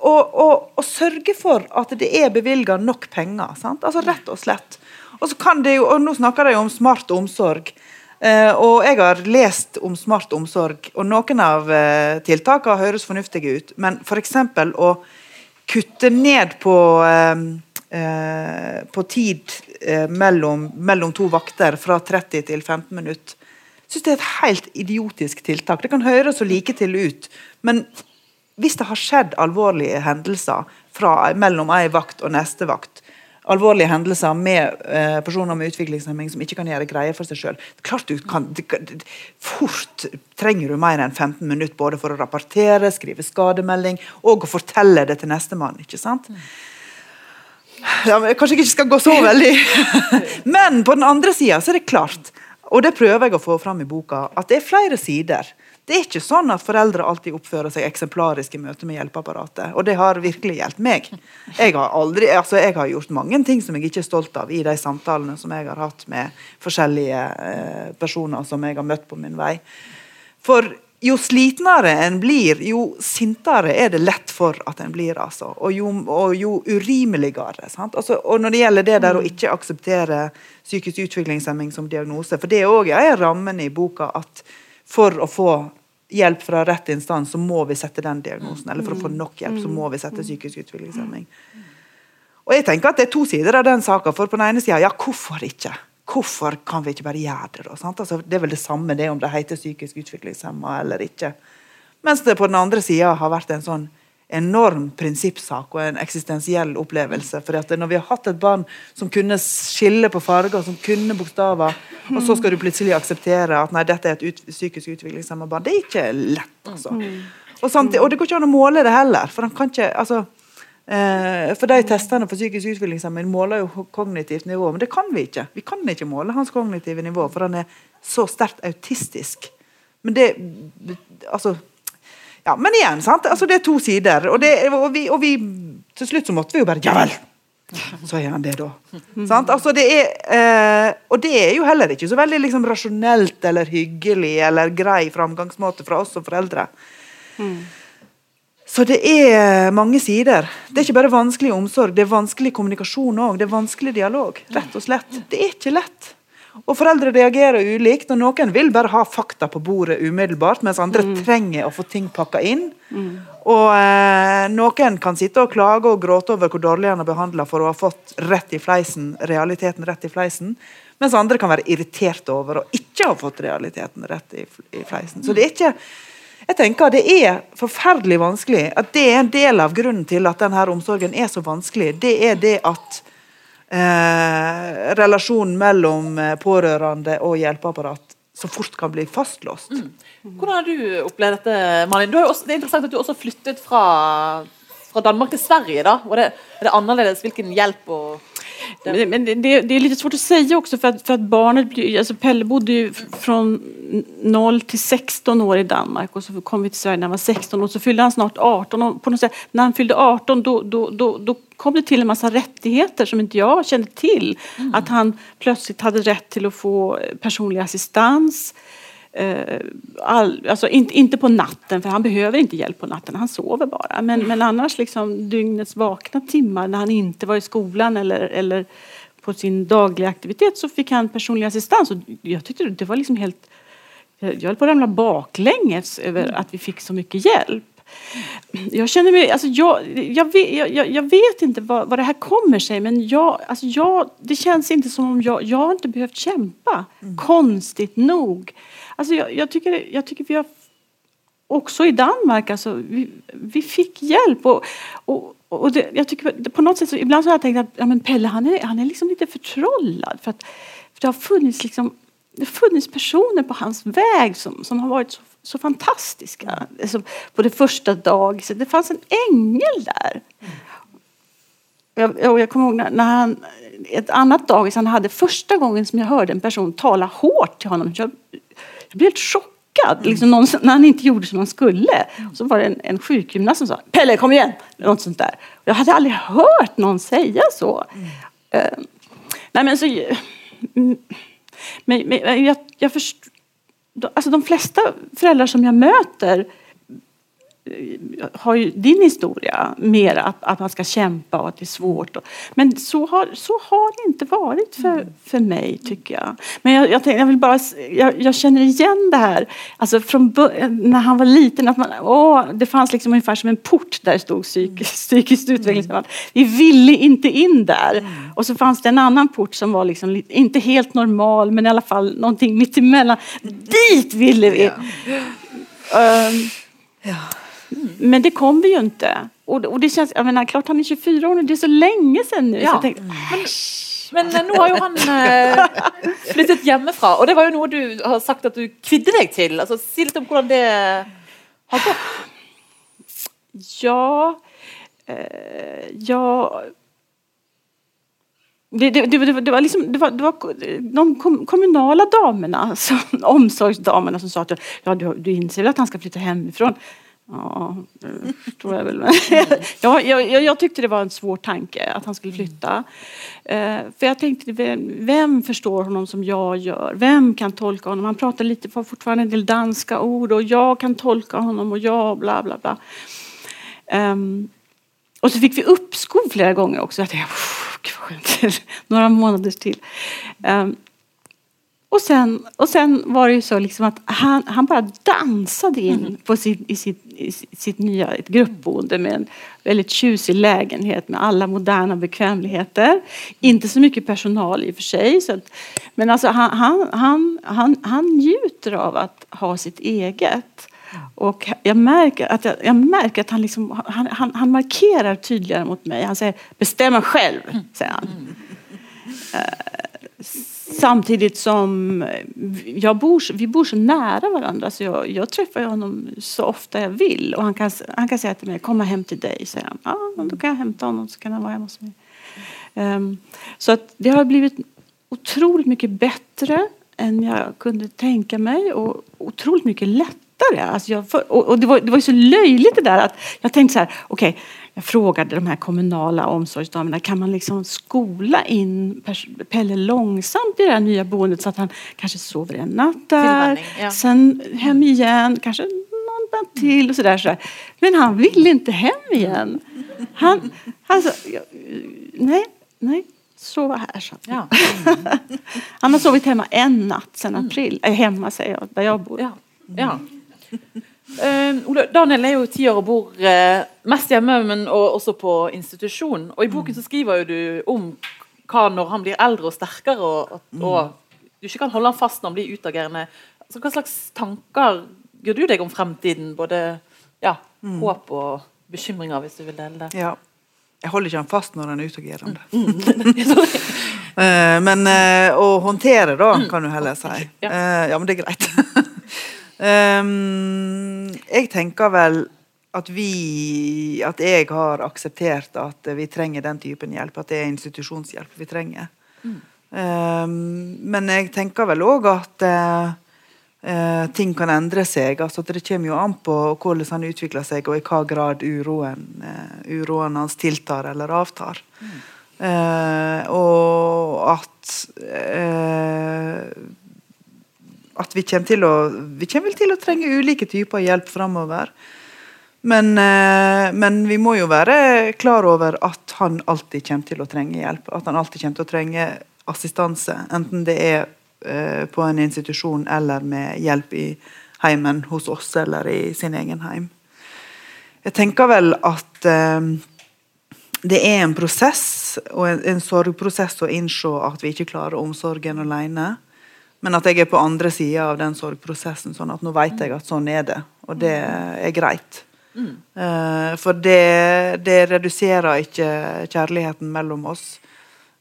å, å, å, sørge for at det er bevilga nok penger. Sant? Altså Rett og slett. Og så kan det jo, og Nå snakker de om smart omsorg. Uh, og jeg har lest om smart omsorg, og noen av uh, tiltakene høres fornuftige ut. Men f.eks. å kutte ned på, ehm, eh, på tid eh, mellom, mellom, to vakter fra 30 til 15 minutter. Jeg syns det er et helt idiotisk tiltak. Det kan høres så like til ut, men hvis det har skjedd alvorlige hendelser fra, mellom ei vakt og neste vakt, alvorlige hendelser med eh, personer med utviklingshemming som ikke kan gjøre greie for seg sjøl. Klart du kan, Fort trenger du mer enn 15 minutter både for å rapportere, skrive skademelding og å fortelle det til nestemann. ikke sant? Ja, kanskje jeg ikke skal gå så veldig Men på den andre sida er det klart, og det prøver jeg å få fram i boka, at det er flere sider det er ikke sånn at foreldre alltid oppfører seg eksemplarisk i møte med hjelpeapparatet. Og det har virkelig hjulpet meg. Jeg har, aldri, altså jeg har, gjort mange ting som jeg ikke er stolt av i de samtalene som jeg har hatt med forskjellige eh, personer som jeg har møtt på min vei. For jo slitnere en blir, jo sintere er det lett for at en blir. altså. Og jo, og jo urimeligere. Altså, og når det gjelder det der å ikke akseptere psykisk utviklingshemming som diagnose, for det er òg en rammen i boka at for å få hjelp fra rett instans, så må vi sette den diagnosen. Eller for å få nok hjelp, så må vi sette psykisk utviklingshemming. Og jeg tenker at Det er to sider av den saka. For på den ene sida, ja, hvorfor ikke? Hvorfor kan vi ikke bare gjøre det? da? Altså, det er vel det samme det om det heter psykisk utviklingshemma eller ikke. Mens det på den andre sida har vært en sånn enorm prinsippsak og en eksistensiell opplevelse. For når vi har hatt et barn som kunne skille på farger, som kunne bokstaver, og så skal du plutselig akseptere at nei, dette er et ut, psykisk utviklingshemmet barn, det er ikke lett. altså. Og, samtidig, og, det går ikke an å måle det heller. For, ikke, altså, eh, for de testene for psykisk utviklingshemming måler jo kognitivt nivå, men det kan vi ikke. Vi kan ikke måle hans kognitive nivå, for han er så sterkt autistisk. Men det altså ja, Men igjen, sant? Altså, det er to sider. Og, det, og, vi, og, vi, til slutt så måtte vi jo bare Ja vel! Så gjør han det, da. Altså, det er, eh, og det er jo heller ikke så veldig liksom, rasjonelt eller hyggelig eller grei framgangsmåte fra oss som foreldre. Mm. Så det er mange sider. Det er ikke bare vanskelig omsorg, det er vanskelig kommunikasjon òg. Det er vanskelig dialog. Rett og slett. Det er ikke lett. Og foreldre reagerer ulikt. og Noen vil bare ha fakta på bordet umiddelbart, mens andre mm. trenger å få ting pakka inn. Mm. Og eh, Noen kan sitte og klage og gråte over hvor dårlig han har behandla for å ha fått rett i fleisen, realiteten rett i fleisen, mens andre kan være irriterte over å ikke ha fått realiteten rett i, i fleisen. Så det er ikke jeg tenker Det er forferdelig vanskelig. at Det er en del av grunnen til at denne omsorgen er så vanskelig. Det er det at eh, relasjonen mellom eh, pårørende og hjelpeapparat så fort kan bli fastlåst. Mm. Hvordan har du opplevd dette, Malin? Også, det er interessant at du også flyttet fra, fra Danmark til Sverige. da. Var det, er det annerledes? Hvilken hjelp og men, men det, det, är lite svårt att säga också för att, för att barnet, alltså Pelle bodde ju från 0 till 16 år i Danmark och så kom vi till Sverige när han var 16 og så fyllde han snart 18 och på något sätt, när han fyllde 18 då, då, då, då kom det till en massa rättigheter som inte jag kände till. Mm. Att han plötsligt hade rätt till att få personlig assistans eh, all, alltså inte, inte på natten, för han behöver inte hjälp på natten, han sover bara. Men, men annars liksom dygnets vakna timmar när han inte var i skolan eller, eller på sin dagliga aktivitet så fick han personlig assistans. Och jag tyckte det var liksom helt... Jag höll på att ramla baklänges över att vi fick så mycket hjälp. Jag känner mig, alltså jag, jag, vet, jag, jag vet inte vad, vad det här kommer sig men jag, alltså jag, det känns inte som om jag, jag har inte behövt kämpa. Mm. Konstigt nog. Alltså jag, jag, tycker, jag tycker vi har också i Danmark, alltså, vi, vi fick hjälp. Och, och, och det, jag tycker, på något sätt så, ibland så har jag tänkt att ja, men Pelle han är, han är liksom lite förtrollad. För, att, för det har funnits liksom, det har funnits personer på hans väg som, som har varit så, så fantastiska. Alltså, på det första dagiset. Det fanns en ängel där. Jag, och jag kommer ihåg när, när han, ett annat dagis han hade första gången som jag hörde en person tala hårt till honom. Jag, jag blev helt chockad. Liksom någon, när han inte gjorde som han skulle. Så var det en, en sjukgymnast som sa Pelle kom igen! Något sånt där. Jag hade aldrig hört någon säga så. Mm. Uh, nej men så... Men, men jag, jag först, alltså de flesta föräldrar som jag möter har ju din historia mer att, at man ska kämpa och att det är svårt. Men så har, så har det inte varit för, mm. för mig tycker jag. Men jag, jag, tänkte, jag vill bara, jag, jag, känner igen det här, alltså från när han var liten, att man, åh, det fanns liksom ungefär som en port där det stod psykisk, psykiskt. Mm. Vi ville inte in där. Mm. Och så fanns det en annan port som var liksom, inte helt normal men i alla fall någonting mittemellan. Dit ville vi! Ja. Um, ja. Men det kom vi ju inte. Och, och det känns, jag menar, klart han är 24 år nu, det är så länge sedan nu. Ja. Så tänkte, men, men nå har jo han eh, flyttet hjemmefra, og det var jo noe du har sagt at du kvidde deg til. Altså, si litt om hvordan det har gått. Ja eh, Ja det, det, det, det, var liksom, det, var, det var de kommunala damene, som, omsorgsdamerna som sa at ja, du, du inser vel at han skal flytta hemifrån. Ja, förstår jag väl. jag, jag, jag, tyckte det var en svår tanke att han skulle flytta. Eh, för jag tänkte, vem, vem, förstår honom som jag gör? Vem kan tolka honom? Han pratar lite, fortfarande en del danska ord och jag kan tolka honom och jag bla bla bla. Um, och så fick vi uppskov flera gånger också. Jag tänkte, Några månader till. Um, och sen, och sen var det ju så liksom att han, han bara dansade in mm. på sitt, i, sitt, i sitt nya ett gruppboende med en väldigt tjusig lägenhet med alla moderna bekvämligheter. Inte så mycket personal i och för sig. Så att, men alltså han, han, han, han, han njuter av att ha sitt eget. Och jag märker att, jag, jag märker att han, liksom, han, han, han, markerar tydligare mot mig. Han säger bestämma själv, säger han. Mm. Uh, Samtidigt som jag bor, vi bor så nära varandra så jag, jag träffar honom så ofta jag vill. Och han kan, han kan säga till mig, komma hem till dig. Säger han. Ja, då kan jag hämta honom så kan han vara hemma hos mig. Um, så att det har blivit otroligt mycket bättre än jag kunde tänka mig och otroligt mycket lättare. Alltså jag, och, och det, var, det var ju så löjligt det där att jag tänkte så här, okej, okay, jag frågade de här kommunala omsorgsdamerna, kan man liksom skola in Pelle långsamt i det här nya boendet så att han kanske sover en natt där, ja. sen hem igen, kanske någon natt till och sådär. Så Men han ville inte hem igen. Han, alltså, nej, nej, sova här. Så. Ja. han har sovit hemma en natt sedan april, äh, hemma säger jag, där jag bor. Ja. ja. Uh, Daniel er jo ti år og bor uh, mest hjemme, men og, også på institusjon. Og I boken så skriver jo du om hva når han blir eldre og sterkere, og, og, mm. og du ikke kan holde han fast når han blir utagerende. Altså, hva slags tanker gjør du deg om fremtiden? Både ja, mm. håp og bekymringer, hvis du vil dele det. Ja. Jeg holder ikke han fast når han er utagerende. Mm. uh, men å håndtere, da, mm. kan du heller si. Ja. ja, men det er greit. Um, jeg tenker vel at vi At jeg har akseptert at vi trenger den typen hjelp. At det er institusjonshjelp vi trenger. Mm. Um, men jeg tenker vel òg at uh, uh, ting kan endre seg. altså Det kommer jo an på hvordan han utvikler seg, og i hva grad uroen, uh, uroen hans tiltar eller avtar. Mm. og at at vi kommer til å Vi kommer til å trenge ulike typer hjelp framover. Men, eh, men, vi må jo være klar over at han alltid kommer til å trenge hjelp. At han alltid kommer til å trenge assistanse. Enten det er eh, på en institusjon eller med hjelp i heimen hos oss eller i sin egen heim. Jeg tenker vel at eh, det er en prosess og en, en sorgprosess å innse at vi ikke klarer omsorgen alene. Men at jeg er på andre sida av den sorgprosessen. sånn at nå vet jeg at sånn er det, og det er greit. Mm. For det, det, reduserer ikke kjærligheten mellom oss.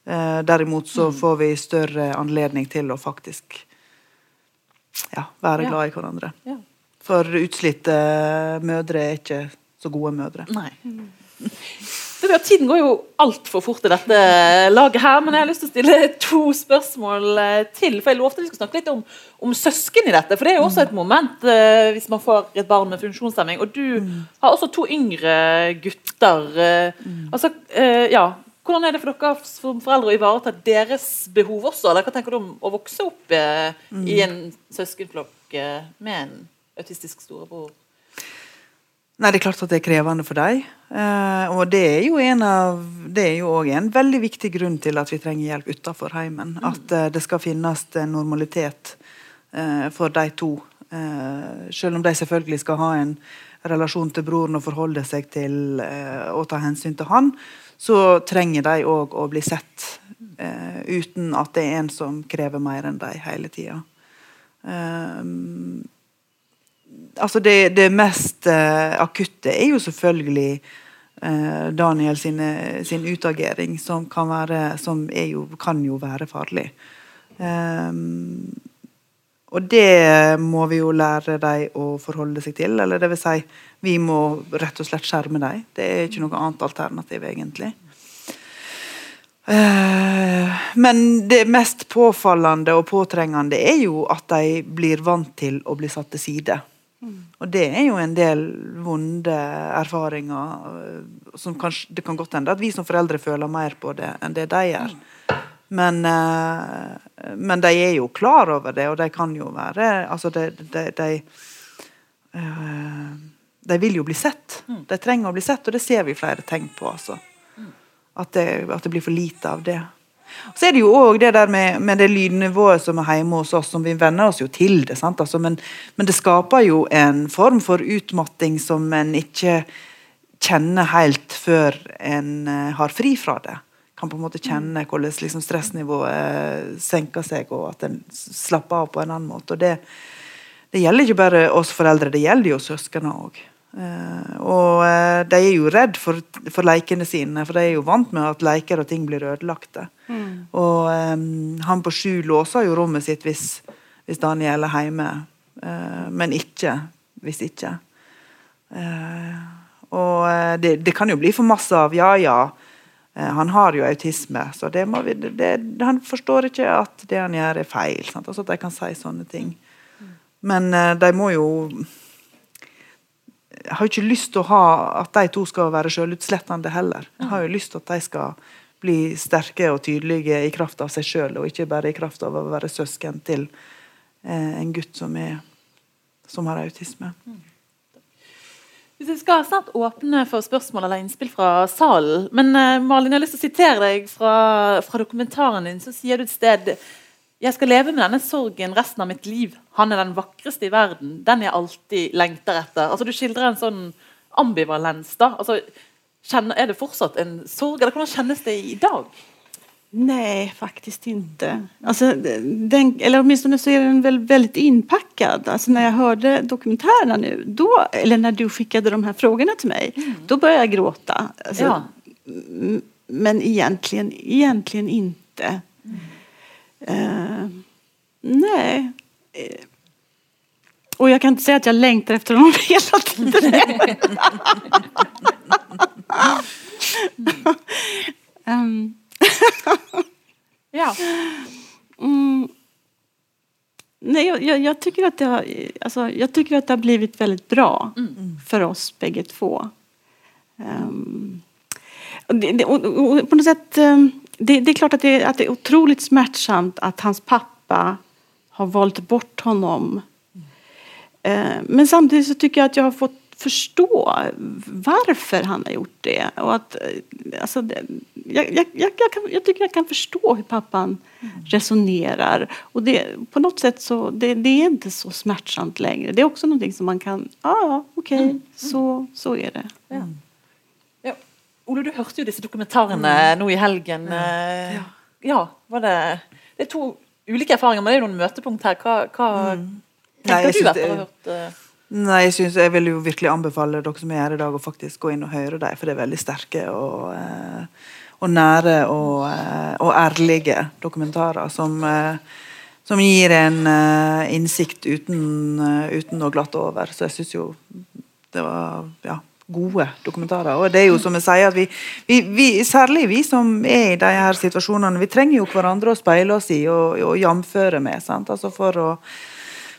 Uh, derimot så mm. får vi større anledning til å faktisk ja, være glad i hverandre. Ja. For utslitte mødre er ikke så gode mødre. Nei. Mm. Tiden går jo altfor fort i dette laget her, men jeg har lyst til å stille to spørsmål eh, til. For jeg lovte vi skulle snakke litt om, om, søsken i dette. For det er jo også et moment uh, hvis man får et barn med funksjonshemming. Og du mm. har også to yngre gutter. Uh, altså, uh, ja, hvordan er det for dere som foreldre å ivareta deres behov også? Eller hva tenker du om å vokse opp mm. i en søskenflokk med en autistisk storebror? Nei, Det er klart at det er krevende for dem. Eh, og det er jo en av, det er jo òg en veldig viktig grunn til at vi trenger hjelp utenfor heimen. Mm. At eh, det skal finnes normalitet eh, for de to. Selv om de selvfølgelig skal ha en relasjon til broren og forholde seg til og ta hensyn til han, så trenger de òg å bli sett. Uten at det er en som krever mer enn de hele tida. Altså det, det mest uh, akutte er jo selvfølgelig uh, Daniel sin, sin utagering, som, kan, være, som jo, kan jo være farlig. Um, og det må vi jo lære dem å forholde seg til. Eller det vil si, vi må rett og slett skjerme dem. Det er ikke noe annet alternativ, egentlig. Uh, men det mest påfallende og påtrengende er jo at de blir vant til å bli satt til side. Og det er jo en del vonde erfaringer øh, som kanskje, Det kan godt hende at vi som foreldre føler mer på det enn det de gjør. Men, uh, men de er jo klar over det, og de kan jo være Altså, de, de, de, uh, de vil jo bli sett. De trenger å bli sett, og det ser vi flere tegn på. Altså. At, det, at det blir for lite av det. Så er det jo òg det der med, med, det lydnivået som er hjemme hos oss, som vi venner oss jo til det. Altså, men, men, det skaper jo en form for utmatting som en ikke kjenner helt før en uh, har fri fra det. Kan på en måte kjenne mm. hvordan liksom, stressnivået senker seg, og at en slapper av på en annen måte. Og det, det gjelder ikke bare oss foreldre, det gjelder jo søsknene òg. Uh, og uh, de er jo redd for, for lekene sine, for de er jo vant med at leker og ting blir ødelagte. Mm. Og um, han på sju låser jo rommet sitt hvis, hvis Daniel er hjemme, uh, men ikke hvis ikke. og det, det, kan jo bli for masse av ja, ja. han har jo autisme, så det må vi, det, han forstår ikke at det han gjør, er feil. Sant? Altså at de kan si sånne ting. Mm. Men de må jo jeg har ikke lyst til å ha at de to skal være selvutslettende heller. Jeg har jo lyst til at de skal bli sterke og tydelige i kraft av seg sjøl, og ikke bare i kraft av å være søsken til eh, en gutt som, er, som har autisme. Vi skal snart åpne for spørsmål eller innspill fra salen. Men uh, Malin, jeg har lyst til å sitere deg fra, fra dokumentaren din. Så sier du et sted jeg skal leve med denne sorgen resten av mitt liv. Han er den vakreste i verden. Den jeg alltid lengter etter. Altså, du skildrer en sånn ambivalens. da. Altså, kjenner, er det fortsatt en sorg, eller hvordan kjennes det i dag? Nej, faktiskt inte. Alltså, den, eller åtminstone så är den väl väldigt inpackad. Alltså, när jag hörde dokumentärerna nu, då, eller när du skickade de här frågorna till mig, mm. då började jag gråta. Alltså, ja. Men egentligen, egentligen inte. Uh, nej. Uh, och jag kan inte säga att jag längtar efter honom hela tiden. um. ja. Mm. Nej, jag, jag, tycker att det har, alltså, jag tycker att det har blivit väldigt bra mm. för oss bägge två. Um, och det, och, och på något sätt um, det, det, är klart att det, att det är otroligt smärtsamt att hans pappa har valt bort honom. Eh, men samtidigt så tycker jag att jag har fått förstå varför han har gjort det. Och att, eh, alltså, det, jag, jag, jag, kan, jag, tycker jag kan förstå hur pappan mm. resonerar. Och det, på något sätt så det, det, är inte så smärtsamt längre. Det är också någonting som man kan, ja ah, okej, okay, mm. så, så är det. Ja. Ja. Ole, du hørte jo disse dokumentarene mm. nå i helgen. Ja. Eh, ja. var det Det er to ulike erfaringer, men det er jo noen møtepunkt her. Hva, hva mm. tenker Nei, du etter å ha hørt uh... Nei, jeg, synes, jeg vil jo virkelig anbefale dere som er her i dag, å faktisk gå inn og høre dem, for det er veldig sterke og, eh, og nære og, og, ærlige dokumentarer som, som gir en innsikt uten, uten å glatte over. Så jeg syns jo det var ja, gode dokumentarer. Og det er jo som jeg sier, at vi, vi, vi, særlig vi som er i de her situasjonene, vi trenger jo hverandre å speile oss i og, og jamføre med. Sant? Altså for å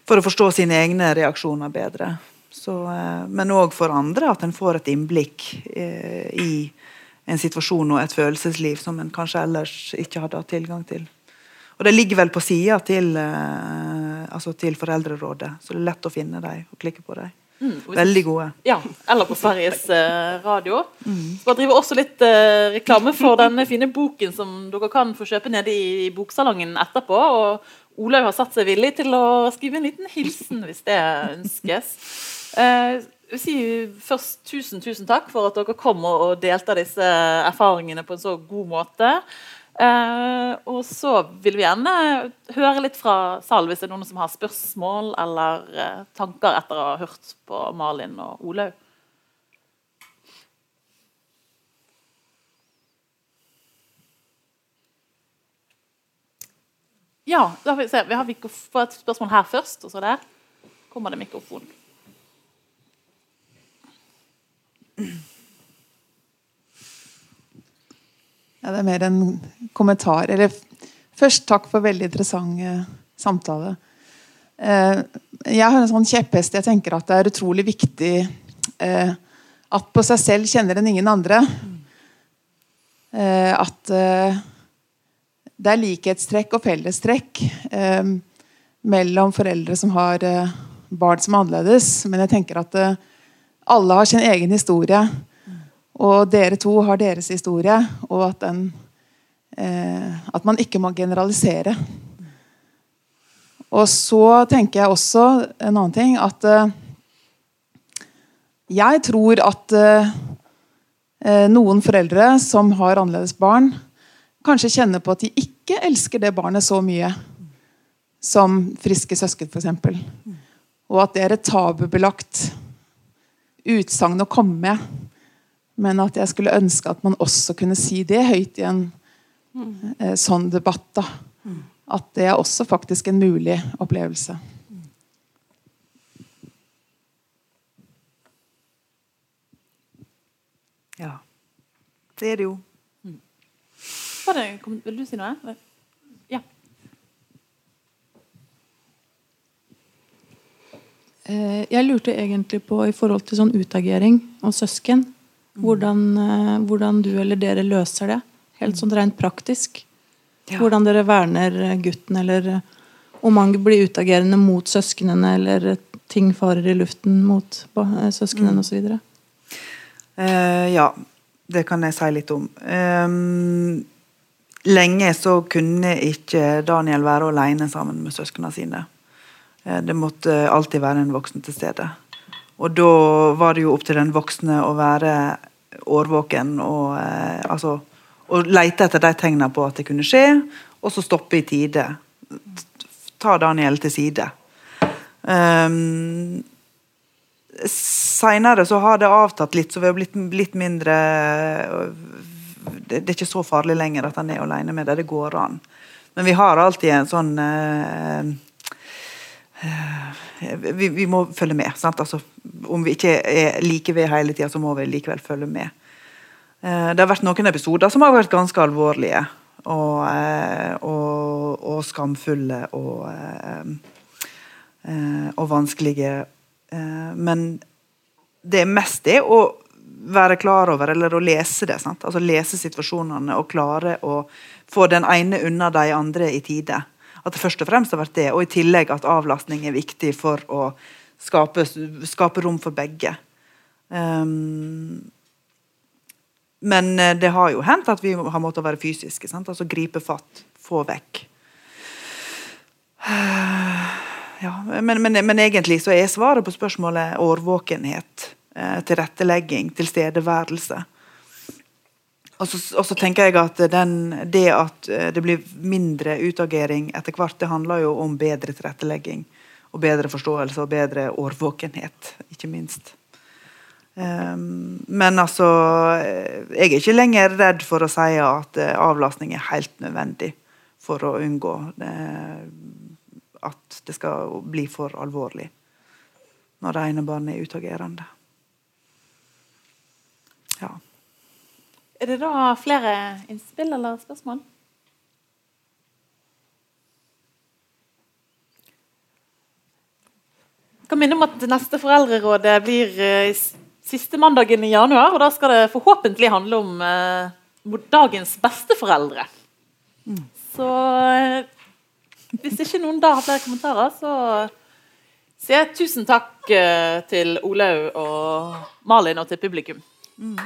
for å forstå sine egne reaksjoner bedre. Så, eh, men òg for andre, at en får et innblikk eh, i en situasjon og et følelsesliv som en kanskje ellers ikke hadde hatt tilgang til. Og det ligger vel på sida til, eh, altså til Foreldrerådet, så det er lett å finne dem og klikke på dem. Mm, Veldig gode. Ja, Eller på Sveriges uh, Radio. Mm. Så driver også litt eh, reklame for denne fine boken som dere kan få kjøpe nede i, boksalongen etterpå. Og Olaug har satt seg villig til å skrive en liten hilsen hvis det ønskes. Eh, jeg sier først tusen, tusen takk for at dere kom og delte disse erfaringene på en så god måte. Eh, og så vil vi gjerne høre litt fra salen hvis det er noen som har spørsmål eller eh, tanker etter å ha hørt på Malin og Olaug. Ja, da får vi se. Vi har et spørsmål her først, og så der kommer det mikrofon. Ja, det er mer en kommentar. Eller først takk for veldig interessant eh, samtale. Eh, jeg har en sånn kjepphest. Jeg tenker at det er utrolig viktig eh, at på seg selv kjenner en ingen andre. at det er likhetstrekk og fellestrekk eh, mellom foreldre som har eh, barn som er annerledes. Men jeg tenker at eh, alle har sin egen historie. Og dere to har deres historie. Og at, den, eh, at man ikke må generalisere. Og så tenker jeg også en annen ting at eh, jeg tror at eh, noen foreldre som har annerledes barn, kanskje kjenner på at de ikke elsker det barnet så mye som friske søsken, f.eks. Og at det er et tabubelagt utsagn å komme med. Men at jeg skulle ønske at man også kunne si det høyt i en eh, sånn debatt. da. At det er også faktisk en mulig opplevelse. Ja. Det er det jo. Det, vil du si noe? Ja. Eh, jeg lurte egentlig på i forhold til sånn utagering og søsken. Hvordan, eh, hvordan du eller dere løser det. Helt sånn rent praktisk. Ja. Hvordan dere verner gutten, eller om han blir utagerende mot søsknene, eller ting farer i luften mot søsknene mm. osv. Uh, ja, det kan jeg si litt om. Um, Lenge så kunne ikke Daniel være alene sammen med søsknene sine. Eh, det måtte alltid være en voksen til stede. Og da var det jo opp til den voksne å være årvåken og eh, altså, og lete etter de tegnene på at det kunne skje, og så stoppe i tide. Ta Daniel til side. Um, Seinere så har det avtatt litt, så vi har blitt litt mindre det, det, er ikke så farlig lenger at han er alene med det. Det går an. Men vi har alltid en sånn uh, vi, vi, må følge med. Sant? Altså, om vi ikke er like ved hele tida, så må vi likevel følge med. Uh, det har vært noen episoder som har vært ganske alvorlige og, uh, og, og skamfulle og, og vanskelige. men det er mest det å være klar over, eller å lese det. Sant? Altså Lese situasjonene og klare å få den ene unna de andre i tide. At det først og fremst har vært det, og i tillegg at avlastning er viktig for å skape, skape rom for begge. Um, men eh, det har jo hendt at vi har måttet være fysiske. Sant? Altså gripe fatt, få vekk. Ja, men, men, men, egentlig så er svaret på spørsmålet årvåkenhet. Eh, tilrettelegging, tilstedeværelse. Og så, og så, tenker jeg at den, det at eh, det blir mindre utagering etter hvert, det handler jo om bedre tilrettelegging. Og bedre forståelse og bedre årvåkenhet, ikke minst. Um, men altså eh, Jeg er ikke lenger redd for å si at uh, avlastning er helt nødvendig for å unngå det, at det skal bli for alvorlig når det ene barnet er utagerende. Ja. Er det da flere innspill eller spørsmål? Kan minne om at det neste Foreldrerådet blir eh, siste mandagen i januar. og Da skal det forhåpentlig handle om eh, dagens besteforeldre. Mm. Så eh, hvis ikke noen da har flere kommentarer, så sier jeg tusen takk eh, til Olaug og Malin og til publikum. Mm.